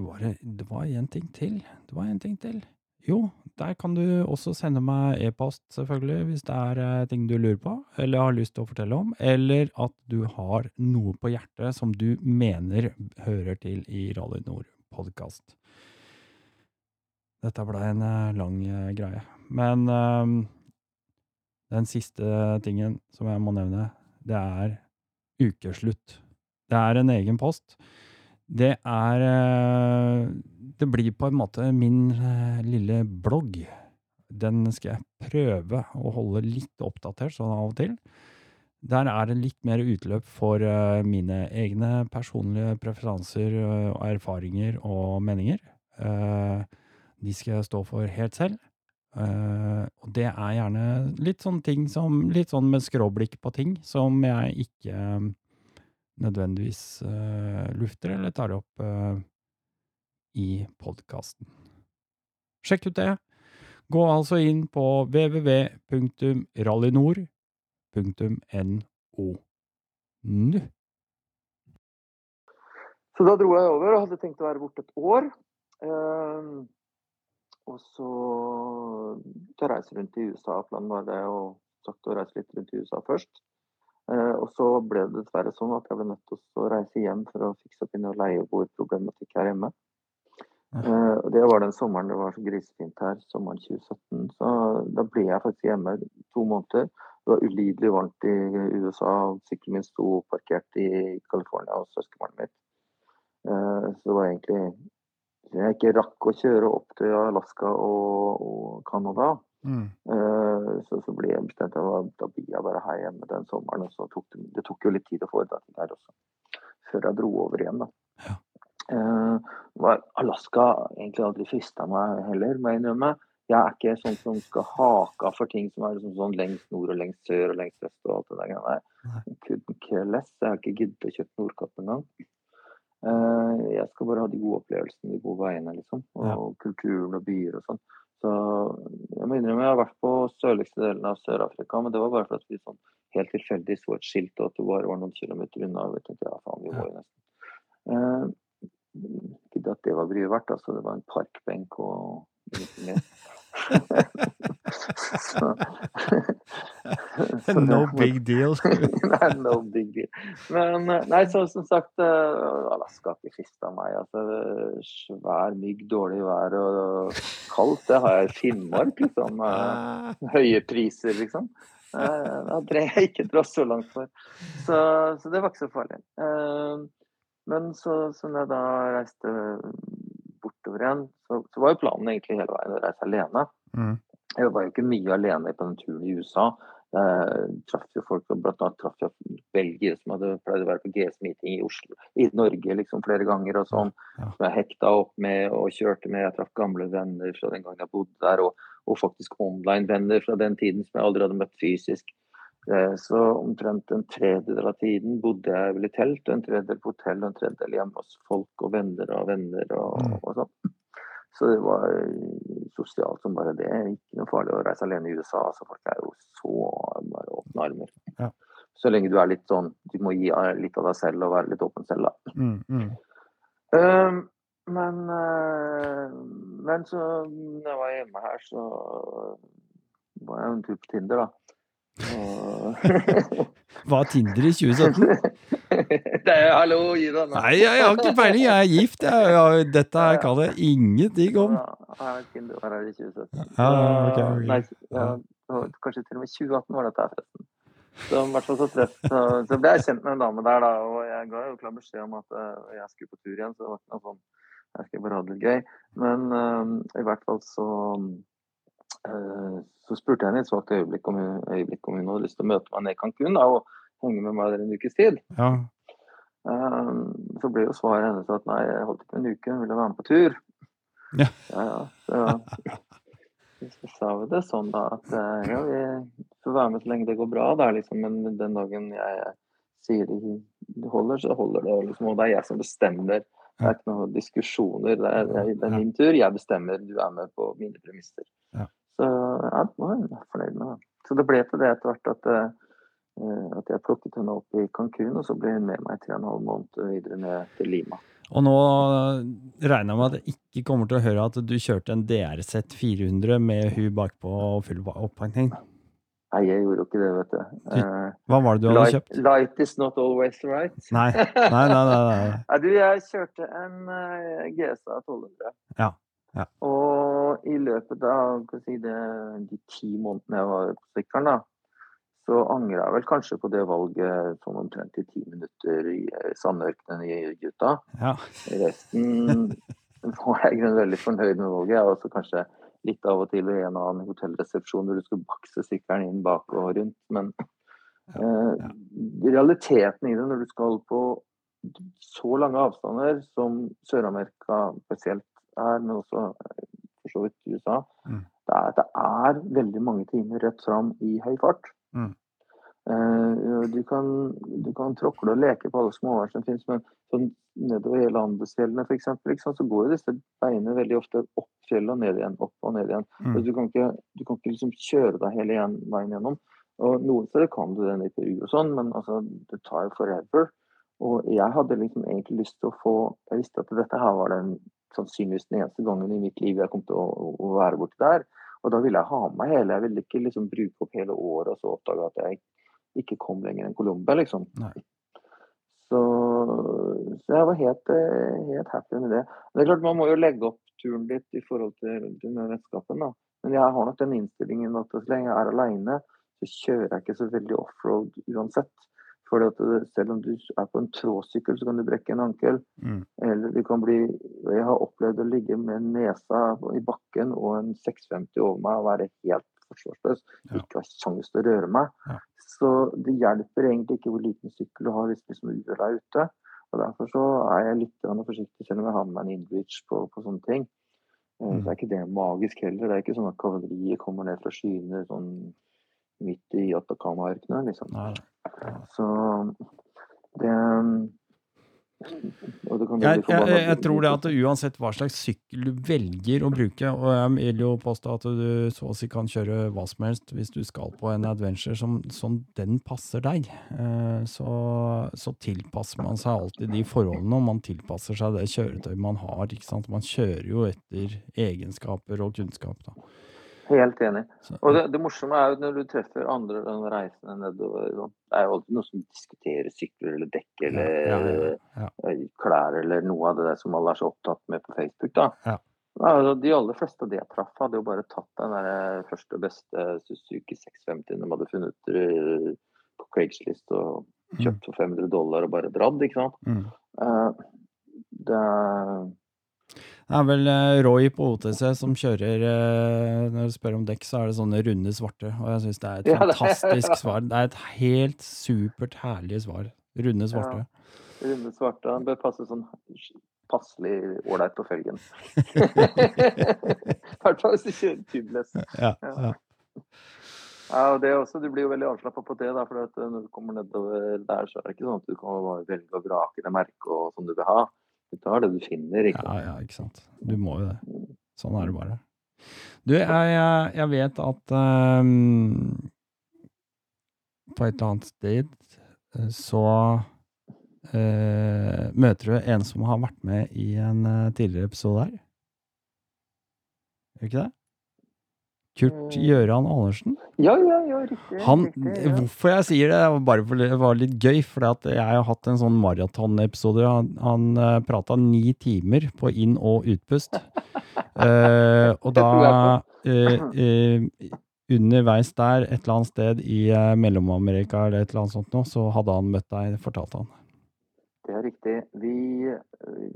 var det, det var en ting til. Det var en ting til. Jo, der kan du også sende meg e-post, selvfølgelig, hvis det er eh, ting du lurer på, eller har lyst til å fortelle om, eller at du har noe på hjertet som du mener hører til i Rally Nord-podkast. Dette ble en eh, lang eh, greie. Men ehm, den siste tingen som jeg må nevne, det er ukeslutt. Det er en egen post. Det er eh, Det blir på en måte min eh, lille blogg. Den skal jeg prøve å holde litt oppdatert sånn av og til. Der er det litt mer utløp for eh, mine egne personlige preferanser og erfaringer og meninger. De skal jeg stå for helt selv. Og det er gjerne litt sånne ting som Litt sånn med skråblikk på ting som jeg ikke nødvendigvis eh, lufter eller tar opp eh, i podkasten. Sjekk ut det. Gå altså inn på www.rallynord.no. Så da dro jeg over og hadde tenkt å være borte et år. Uh, og så til å reise rundt i USA. Planen var det å sagt å reise litt rundt i USA først. Eh, og så ble det dessverre sånn at jeg ble nødt til å reise hjem for å fikse opp i noe leieboerproblematikk her hjemme. Ja. det var den sommeren det var så grisefint her, sommeren 2017. Så da ble jeg faktisk hjemme to måneder. Det var ulidelig varmt i USA. Sykkelen min sto parkert i California hos søskenbarnet mitt. Uh, så det var egentlig Jeg ikke rakk å kjøre opp til Alaska og, og Canada. Mm. Uh, så, så ble jeg bestemt for da blir jeg bare her hjemme den sommeren. Og så tok det, det tok jo litt tid å foreta ting her også, før jeg dro over igjen. da. Ja. Uh, Alaska egentlig aldri frista meg heller, må jeg innrømme. Jeg er ikke sånn som skal hake for ting som er liksom sånn lengst nord og lengst sør og lengst vest og alt det der. Nei. Couldn't care less. Jeg har ikke giddet å kjøpe Nordkapp engang. Uh, jeg skal bare ha de gode opplevelsene, de gode veiene, liksom. Og ja. kulturen og byer og sånn. Så jeg må innrømme jeg har vært på sørligste delen av Sør-Afrika, men det var bare fordi vi sånn helt tilfeldig så et skilt og at det bare var noen kilometer unna. og vi tenkte ja, faen, vi må jo nesten. Ikke at det var bryet verdt. Altså, det var en parkbenk og litt mer. no big deal. nei, no big deal. Men eh, nei, så, som sagt, eh, Alaska har ikke frista meg. Altså, svær mygg, dårlig vær og kaldt, det har jeg i Finnmark, liksom. Ah. Høye priser, liksom. Eh, da drev jeg ikke dra så langt for. Så, så, det var ikke så farlig. Men så, så når jeg da reiste bortover igjen, så, så, var jo planen egentlig hele veien å reise alene. Mm. Jeg var jo ikke mye alene på den turen i USA. Jeg traff jo folk, blant annet traff jeg belgiere som hadde pleid å være på GS-meeting i Oslo, i Norge liksom flere ganger og sånn. Ja. Som jeg hekta opp med og kjørte med. Jeg traff gamle venner fra den gangen jeg bodde der, og, og faktisk online-venner fra den tiden som jeg aldri hadde møtt fysisk. Eh, så omtrent en tredjedel av tiden bodde jeg vel i telt, en tredjedel på hotell og en tredjedel hjemme hos folk og venner og venner og, mm. og sånn. Så det var sosialt som bare det. Ikke noe farlig å reise alene i USA. så Folk er jo så bare åpne armer. Ja. Så lenge du er litt sånn Du må gi litt av deg selv og være litt åpen selv, da. Mm, mm. Um, men, uh, men så når jeg var hjemme her, så var jeg en tur på Tinder, da. Var Tinder i 2017? Det er, hallo, gi deg nå. Nei, jeg, har ikke peiling. Jeg er gift. Jeg, jeg, dette her kan jeg ingenting om. Ja, var her i 2017. Ja, okay, okay. Nei, ja, kanskje til og med 2018 var dette her, forresten. Så, så, treff, så, så, ble jeg kjent med en dame der, da, og jeg ga jo klar beskjed om at uh, jeg skulle på tur igjen. Så det var ikke noe sånn Jeg skal bare ha det litt gøy. Men uh, i hvert fall så uh, så spurte jeg henne i et svakt øyeblikk om, hun, øyeblikk om hun hadde lyst til å møte meg ned i Cancún da, og henge med meg der en ukes tid. Ja. Um, så ble jo svaret hennes at nei, jeg holdt ikke en uke, hun ville være med på tur. Ja. ja, ja. Så, så sa vi det sånn da at eh, ja, vi får være med så lenge det går bra, da, liksom, men den dagen jeg sier det holder, så holder det. Liksom, og det er jeg som bestemmer. Det er ikke noen diskusjoner. Det er, det er, min tur. Jeg bestemmer. Du er med på mine premisser. Ja. Så ja, det var jeg fornøyd med det. Så det ble til det etter hvert at, uh, at jeg plukket henne opp i Cancún, og så ble hun med meg tre og en halv måned videre ned til Lima. Og nå regner jeg med at jeg ikke kommer til å høre at du kjørte en DRZ 400 med hun bakpå og full oppakning? Nei, jeg gjorde jo ikke det, vet du. Hva var det du hadde light, kjøpt? Light is not always right. Nei, nei, nei. nei, nei. nei du, jeg kjørte en GSA 1200. Ja, ja. Og i løpet av si det, de ti månedene jeg var på sykkelen, da, så angrer jeg vel kanskje på det valget sånn omtrent i ti minutter i sandørkenen i Utah. Ja. Resten var jeg veldig fornøyd med valget. Jeg var også kanskje litt av og til i en annen hotellresepsjon hvor du skulle bakse sykkelen inn bak og rundt. Men ja, ja. Eh, realiteten i det når du skal på så lange avstander som Sør-Amerika spesielt er, men også for så vidt USA, mm. det, er, det er veldig mange timer rett fram i høy fart. Mm. Uh, du, kan, du kan tråkle og leke på alle småvær som finnes, men sånn nedover hele Andesfjellene f.eks. Liksom, så går jo disse veiene veldig ofte opp fjellet og ned igjen, opp og ned igjen. Mm. Du kan ikke, du kan ikke liksom kjøre deg hele igjen, veien gjennom. Og Noen steder kan du det i Peru og sånn, men altså, det tar jo forever. Og jeg hadde liksom egentlig lyst til å få Jeg visste at dette her var den sannsynligvis den eneste gangen i mitt liv jeg kom til å, å være borti der. Og da ville jeg ha med hele. Jeg ville ikke liksom bruke opp hele året og så oppdage at jeg ikke kom lenger enn Colombia, liksom. Så, så jeg var helt, eh, helt happy med det. Men det er klart, man må jo legge opp turen litt i forhold til denne redskapen, da. Men jeg har nok den innstillingen at så lenge jeg er aleine, så kjører jeg ikke så veldig offroad uansett. For selv om du er på en tråsykkel, så kan du brekke en ankel. Mm. Eller du kan bli Jeg har opplevd å ligge med nesa i bakken og en 650 over meg og være helt forsvarsløs. Ja. Ikke ha sjanse til å røre meg. Ja. Så det hjelper egentlig ikke hvor liten sykkel du har hvis liksom uhellet er ute. Og Derfor så er jeg litt forsiktig, selv om jeg har med meg en inbridge på, på sånne ting. Eh, Mm. Så er ikke det magisk heller. Det er ikke sånn at kavaleriet kommer ned fra skyene sånn midt i Atacama-ørkenen, liksom. Så det og det kan Jeg, jeg, jeg, jeg tror det at uansett hva slags sykkel du velger å bruke, og jeg vil jo påstå at du så å si kan kjøre hva som helst hvis du skal på en adventure som, som den passer deg, eh, så, så tilpasser man seg alltid de forholdene, og man tilpasser seg det kjøretøyet man har. ikke sant? Man kjører jo etter egenskaper og kunnskap. da. Helt enig. Og det, det morsomme er jo når du treffer andre den reisende nedover Det er jo alltid noen som diskuterer sykler eller dekk eller ja, ja, ja. eh, klær eller noe av det der som alle er så opptatt med på Facebook. da. Ja. Altså, de aller fleste av de jeg traff, hadde jo bare tatt den der eh, første og beste Suzuki 650 de hadde funnet på Craigslist og kjøpt for 500 dollar og bare dratt, ikke sant. Mm. Eh, det Det er vel eh, Roy på OTC som kjører eh, Når du spør om dekk, så er det sånne runde svarte. Og jeg syns det er et Ja, det- fantastisk svar. Det er et helt supert herlig svar. Runde svarte. Ja, runde svarte. Den bør passe sånn passelig ålreit på felgen. I hvert fall hvis du kjører tubeless. Ja, Ja. ja. Og det også, Du blir jo veldig avslappa på det. da, for Når du kommer nedover der, så er det ikke sånn at du kan velge og vrake det merket og som du vil ha. Du tar det du finner. ikke sant? ja, ikke sant. Du må jo det. Sånn er det bare. Du, jeg, jeg, jeg vet at um, på et eller annet sted eh, så uh, møter du en som har vært med i en eh, tidligere episode her. Gjør ikke det? Kurt Mm. Gjøran Andersen. Ja, ja, ja, riktig. Han, riktig ja. Hvorfor jeg sier det, bare for det var litt gøy. For jeg har hatt en sånn maratonepisode. Han, han uh, prata ni timer på inn- og utpust. uh, og da uh, uh, Underveis der, et eller annet sted i eh, Mellom-Amerika eller et eller annet sånt noe, så hadde han møtt deg, fortalte han. Det er riktig. Vi,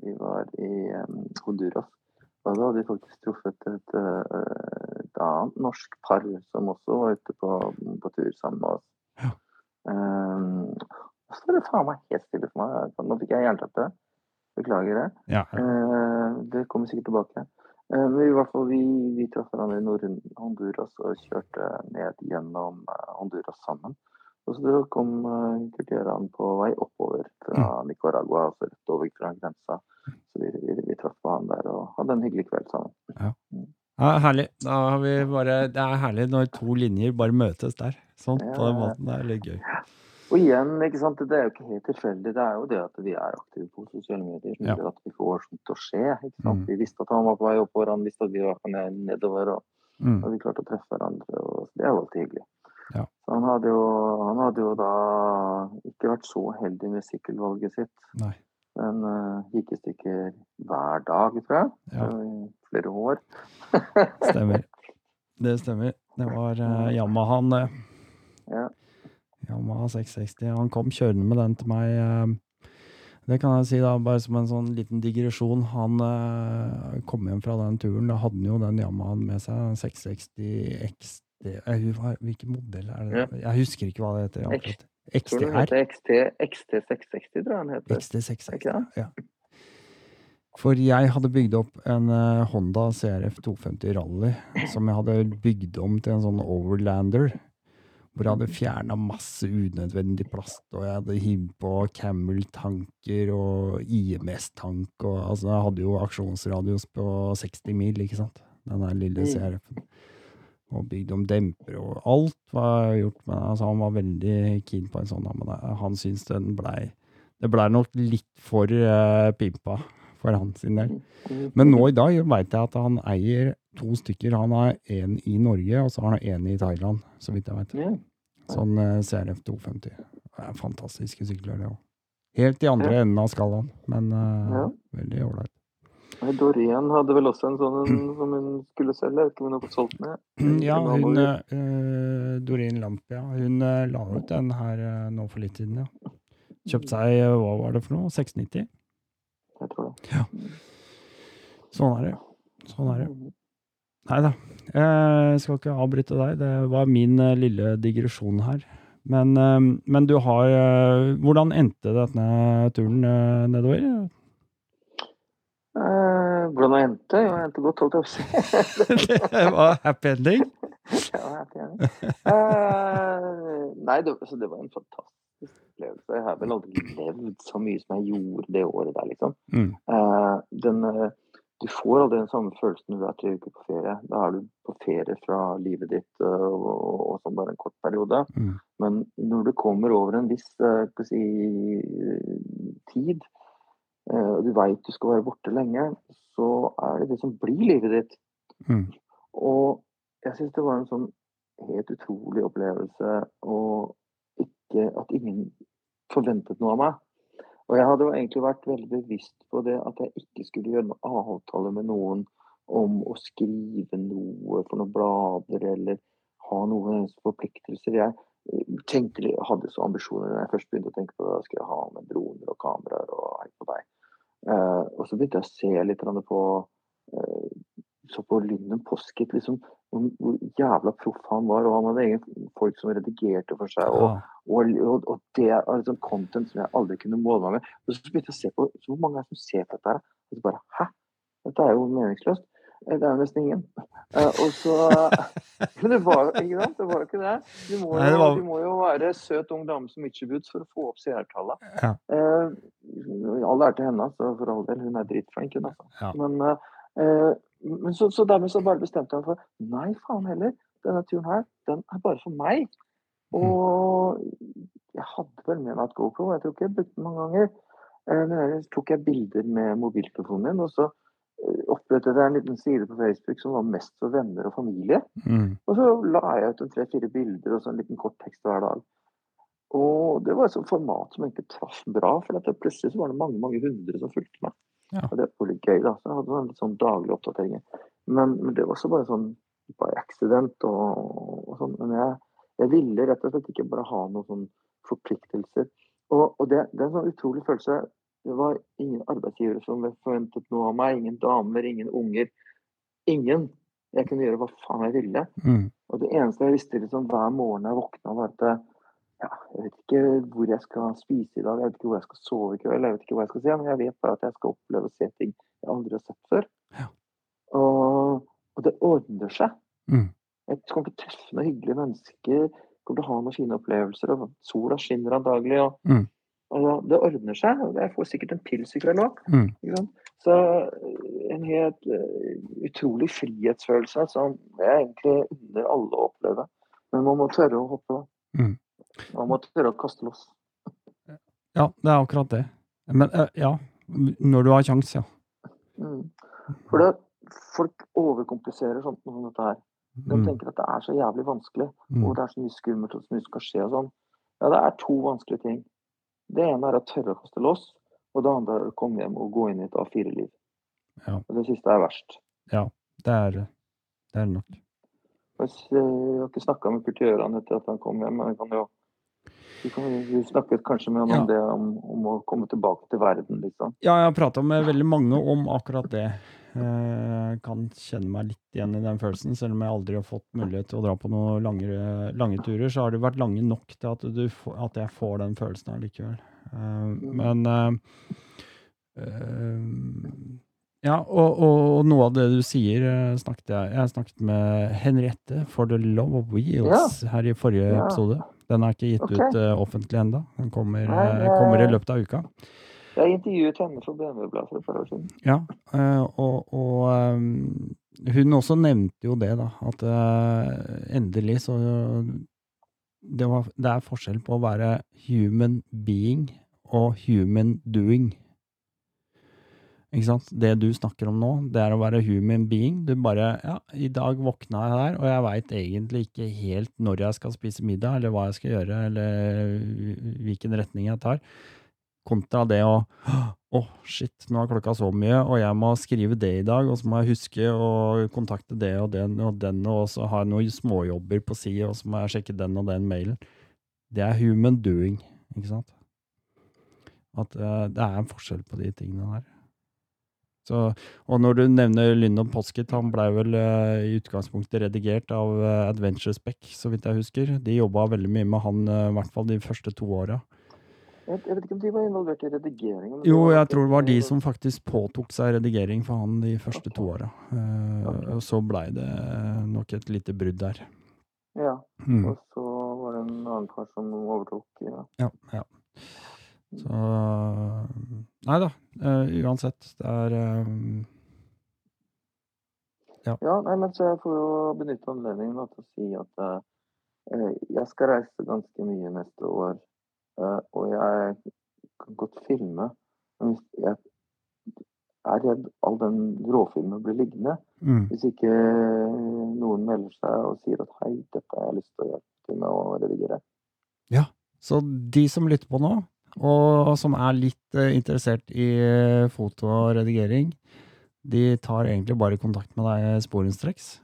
vi var i um, Honduras. Og da hadde vi faktisk truffet et, eh, et annet norsk par som også var ute på, på tur sammen med oss. Ja. Um, så var det faen meg helt stille for meg. Nå fikk jeg jernteppe. Beklager det. Ja, Uh, det kommer sikkert tilbake. Uh, men i hvert fall vi, vi traff hverandre i Nord-Honduras og kjørte ned gjennom eh, Honduras sammen. Og så kom uh, på vei oppover fra Nicaragua, altså rett over fra grensa. Så vi, vi, vi traff på han der og hadde en hyggelig kveld sammen. ja herlig. Da har vi bare, det er herlig når to linjer bare møtes der. Sånn, på den Ja. måten. Det er litt gøy. Og igjen, ikke sant, det er jo ikke helt tilfeldig. Det er jo det at vi er aktive på sosiale medier som Ja. gjør at vi får sånt til å skje. ikke sant? Mm. Vi visste at han var på vei oppover, han visste at vi var på vei nedover. og Mm. Og vi klarte å treffe hverandre, og det er jo alltid hyggelig. Ja. Han hadde, jo, han hadde jo da ikke vært så heldig med sykkelvalget sitt. Nei. Men uh, gikk i stykker hver dag, tror jeg. Ja. I flere år. Stemmer. Det stemmer. Det var uh, Yamahaen, det. Ja. Yamaha 660. Han kom kjørende med den til meg. Uh, Det kan jeg si, da, bare som en sånn liten digresjon. Han eh, kom hjem fra den turen. Da hadde han jo den Yamahaen med seg. en 660 XD eh, hva- Hvilken modell er det? Jeg husker ikke hva det heter. akkurat. Heter XT, XT660, tror jeg den heter. XD660. Ikke? Ja. For jeg hadde bygd opp en eh, Honda CRF 250 Rally som jeg hadde bygd om til en sånn overlander. Hvor jeg hadde fjerna masse unødvendig plast, og jeg hadde hivd på Camel-tanker og IMS-tank. og altså Jeg hadde jo aksjonsradius på 60 mil, ikke sant? Den der lille Mm. CRF-en. Og bygd om demper og alt var gjort. Men altså, han var veldig keen på en sånn, men han syntes den blei det blei nok litt for uh, pimpa for hans sin del. Men nå i dag veit jeg at han eier to stykker. Han har én i Norge, og så har han én i Thailand, så vidt jeg vet. Sånn uh, CRF 250. Det er fantastiske sykler, det òg. Helt i andre enden av skalaen, men uh, veldig ålreit. Doreen hadde vel også en sånn en som hun skulle selge. Ikke om hun har fått solgt den? Ja, hun uh, Doreen Lampia, hun uh, la ut den her uh, nå for litt siden, ja. Kjøpte seg, hva var det for noe, 690? Jeg tror det. Sånn er det. Sånn er det. Mm. Nei da. Jeg skal ikke avbryte deg. Det var min lille digresjon her. Men, men du har Hvordan endte denne turen nedover? Eh, hvordan det endte? Jo, det endte godt, holdt jeg på å si. det var happy ending? Ja, happy ending. Uh. Nei, det, altså, det var en fantastisk opplevelse. Jeg har vel aldri levd så mye som jeg gjorde det året der, liksom. Mm. Uh, den, eh, du får aldri den samme følelsen når du er tre uker på ferie. Da er du på ferie fra livet ditt og, og, sånn bare en kort periode. Mm. Men når du kommer over en viss si, tid, og du veit du skal være borte lenge, så er det det som blir livet ditt. Mm. Og jeg syns det var en sånn helt utrolig opplevelse og ikke, at ingen forventet noe av meg. Og jeg hadde jo egentlig vært veldig bevisst på det at jeg ikke skulle gjøre noen avtale med noen om å skrive noe for noen blader eller ha noen forpliktelser. Jeg eh, tenkte, hadde så ambisjoner da jeg først begynte å tenke på det. Da skal jeg ha med droner og kameraer og hei på deg. Eh, og så begynte jeg å se litt på eh, så på Lynden Posket liksom, hvor, hvor jævla proff han var. Og han hadde egen folk som redigerte for seg. Og, og, og, og det er liksom content som jeg aldri kunne måle meg med. Og så begynte jeg å se på så hvor mange er som ser på dette her. Og så bare Hæ? Dette er jo meningsløst. Eh, Det er jo nesten ingen. Eh, og så Men det var ikke sant? Det var jo ikke det. Du må Nei, det var- du må jo være søt ung dame som Mitchie for å få opp seertallet. Ja. Eh, all ære til henne, altså, for all del. Hun er dritflink, hun, altså. Ja. Men, eh, men så, så dermed så bare bestemte jeg meg for Nei, faen heller. Denne turen her, den er bare for meg. Og jeg hadde vel med meg et GoPro, jeg tror ikke jeg brukte den mange ganger. Eh, Men ellers tok jeg bilder med mobiltelefonen min, og så eh, opprettet jeg en liten side på Facebook som var mest for venner og familie. Mm. Og så la jeg ut en tre-fire bilder og så en liten kort tekst hver dag. Og det var et sånt format som egentlig traff bra, for plutselig så var det mange mange hundre som fulgte meg. Ja. Og det var litt gøy, da. Så jeg hadde sånn litt sånn daglige oppdateringer. Men, men det var også bare sånn by accident og, og sånn. Men jeg, jeg ville rett og slett ikke bare ha noen sånn forpliktelser. Og, og det, det er en sånn utrolig følelse. Det var ingen arbeidsgivere som forventet noe av meg. Ingen damer, ingen unger. Ingen. Jeg kunne gjøre hva faen jeg ville. Mm. Og det eneste jeg visste liksom, hver morgen jeg våkna, var at ja, jeg vet ikke hvor jeg skal spise i dag, jeg vet ikke hvor jeg skal sove i kveld, jeg vet ikke hva jeg skal se, men jeg vet bare at jeg skal oppleve å se ting jeg aldri har sett før. Ja. Og, og det ordner seg. Mm. Jeg kommer til å treffe noen hyggelige mennesker, kommer til å ha noen fine opplevelser, og sola skinner antagelig. Og, Mm. Og det ordner seg. og Jeg får sikkert en pils i kveld òg. Mm. Så eh, en helt uh, utrolig frihetsfølelse som jeg egentlig unner alle å oppleve. Men man må tørre å hoppe. Mm. Man må tørre å kaste loss. Ja, det er akkurat det. Men uh, ja, når du har kjangs, ja. Mm. For det, folk overkompliserer sånt som dette her. De Mm. tenker at det er så jævlig vanskelig, Mm. og det er så mye skummelt og så mye skal skje og sånn. Ja, det er to vanskelige ting. Det ene er å tørre å kaste loss, og det andre er å komme hjem og gå inn i et A4-liv. Ja. Og det siste er verst. Det er det. Er nok. Jeg har ikke snakka med Kurt Gjøran etter at han kom hjem, men kan jo vi, kan, vi snakket kanskje med han om det, om, om å komme tilbake til verden, liksom. Ja, jeg har prata med veldig mange om akkurat det. Eh, kan kjenne meg litt igjen i den følelsen, selv om jeg aldri har fått mulighet til å dra på noen lange, lange turer. Så har de vært lange nok til at, du, får- at jeg får den følelsen allikevel. Eh, men eh, Ja, og, og, og noe av det du sier, snakket jeg Jeg snakket med Henriette for The Love of Wheels her i forrige Ja. episode. Den er ikke gitt okay. ut offentlig ennå. Den kommer, Nei, kommer i løpet av uka. Jeg intervjuet henne for BMW-bladet for et par år siden. Ja, eh, og, og ehm, hun også nevnte jo det, da, at eh, endelig så det, var, det er forskjell på å være human being og human doing. Ikke sant? Det du snakker om nå, det er å være human being. Du bare Ja, i dag våkna jeg her, og jeg veit egentlig ikke helt når jeg skal spise middag, eller hva jeg skal gjøre, eller hvilken retning jeg tar. Kontra det å Å, oh, shit, nå er klokka så mye, og jeg må skrive det i dag, og så må jeg huske å kontakte det og den og den, og så har jeg noen småjobber på si, og så må jeg sjekke den og den mailen. Det er human doing, ikke sant? At uh, det er en forskjell på de tingene der. Så, og når du nevner Lyndon Posket, han blei vel uh, i utgangspunktet redigert av uh, Adventure Spec, så vidt jeg husker. De jobba veldig mye med han, uh, i hvert fall de første to åra. Jeg, jeg, vet ikke om de var involvert i redigeringen. Jo, jeg tror det var de som faktisk påtok seg redigering for han de første to åra. Okay. Og så blei det nok et lite brudd der. Ja, mm. og så var det en annen kar som overtok. Ja, ja. ja. Så Nei da, uh, uansett. Det er uh, ja. ja. Nei, men så jeg får jo benytte anledningen til å si at uh, jeg skal reise ganske mye neste år. Og jeg kan godt filme. Men hvis jeg er redd all den råfilmen blir liggende. Mm. Hvis ikke noen melder seg og sier at 'hei, dette har jeg lyst til å hjelpe med å redigere'. Ja, så de som lytter på nå, og som er litt uh, interessert i uh, foto og redigering, de tar egentlig bare kontakt med deg sporenstreks.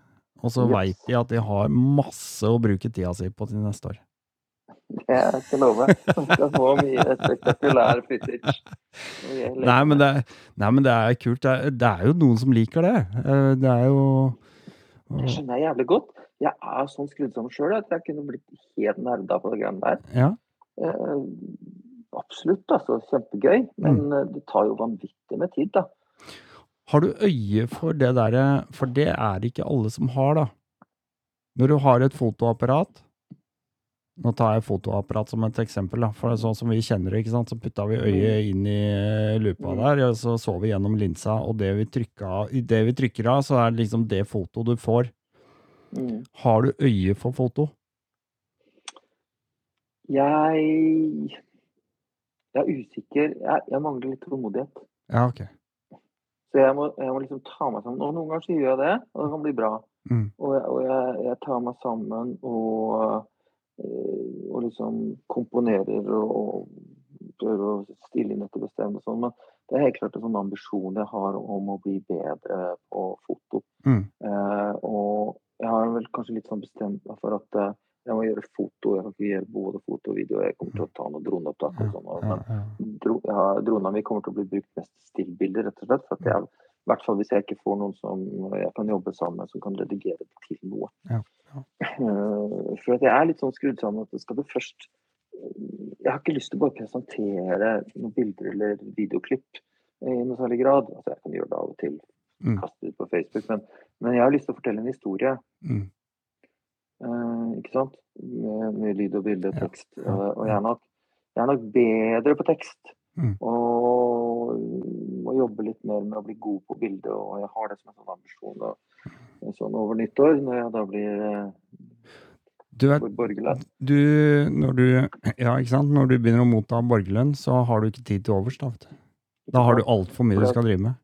Og så yes. veit de at de har masse å bruke tida si på til neste år. Det skal jeg love. De skal få mye spektakulær footage. Nei, men det, nei, men det er kult. Det er, det er, jo noen som liker det. Eh, det er jo Det skjønner jeg jævlig godt. Jeg er sånn skrudd sammen sjøl at jeg kunne blitt helt nerda på det greiene der. Ja absolutt, altså. Kjempegøy. Men mm. Eh, det tar jo vanvittig med tid, da. Har du øye for det derre For det er det ikke alle som har, da. Når du har et fotoapparat Nå tar jeg fotoapparat som et eksempel, da. For det er sånn som vi kjenner det, ikke sant. Så putta vi øyet mm. inn i eh, lupa mm. der, og så så vi gjennom linsa, og det vi, trykka, det vi trykker av, så er det liksom det fotoet du får. Mm. Har du øye for foto? Jeg jeg er usikker. Jeg, jeg mangler litt tålmodighet. Ja, ok. Så jeg må, jeg må, liksom ta meg sammen. Og noen ganger så gjør jeg det, og det kan bli bra. Mm. Og, jeg, og jeg, tar meg sammen og, og liksom komponerer og prøver å stille inn etter bestemme og sånn. Men det er helt klart en sånn ambisjon jeg har om å bli bedre på foto. Mm. Eh, og jeg har vel kanskje litt sånn bestemt meg for at eh, jeg må gjøre foto. Jeg kan ikke gjøre både foto og video. Jeg kommer til å ta noen droneopptak og sånn. Men dro, ja, dronene mine kommer til å bli brukt mest stillbilder, rett og slett. For at jeg, i hvert fall hvis jeg ikke får noen som jeg kan jobbe sammen med, som kan redigere det til noe. Ja, ja. Eh, for jeg er litt sånn skrudd sammen at skal du først Jeg har ikke lyst til å bare presentere noen bilder eller videoklipp i noe særlig grad. Altså, jeg kan gjøre det av og til, mm. kaste ut på Facebook, men, men, jeg har lyst til å fortelle en historie. Mm. Eh, ikke sant? Med, med, lyd og bilde, tekst. Ja, ja, Og jeg er, nok, jeg er nok bedre på tekst. Mm. Og må jobbe litt mer med å bli god på bildet, og jeg har det som en sånn ambisjon. Og, sånn over nyttår, når jeg da blir eh, du er, du, når du, ja? Når du begynner å motta borgerlønn, så har du ikke tid til overs. Da, da har du altfor mye du skal drive med.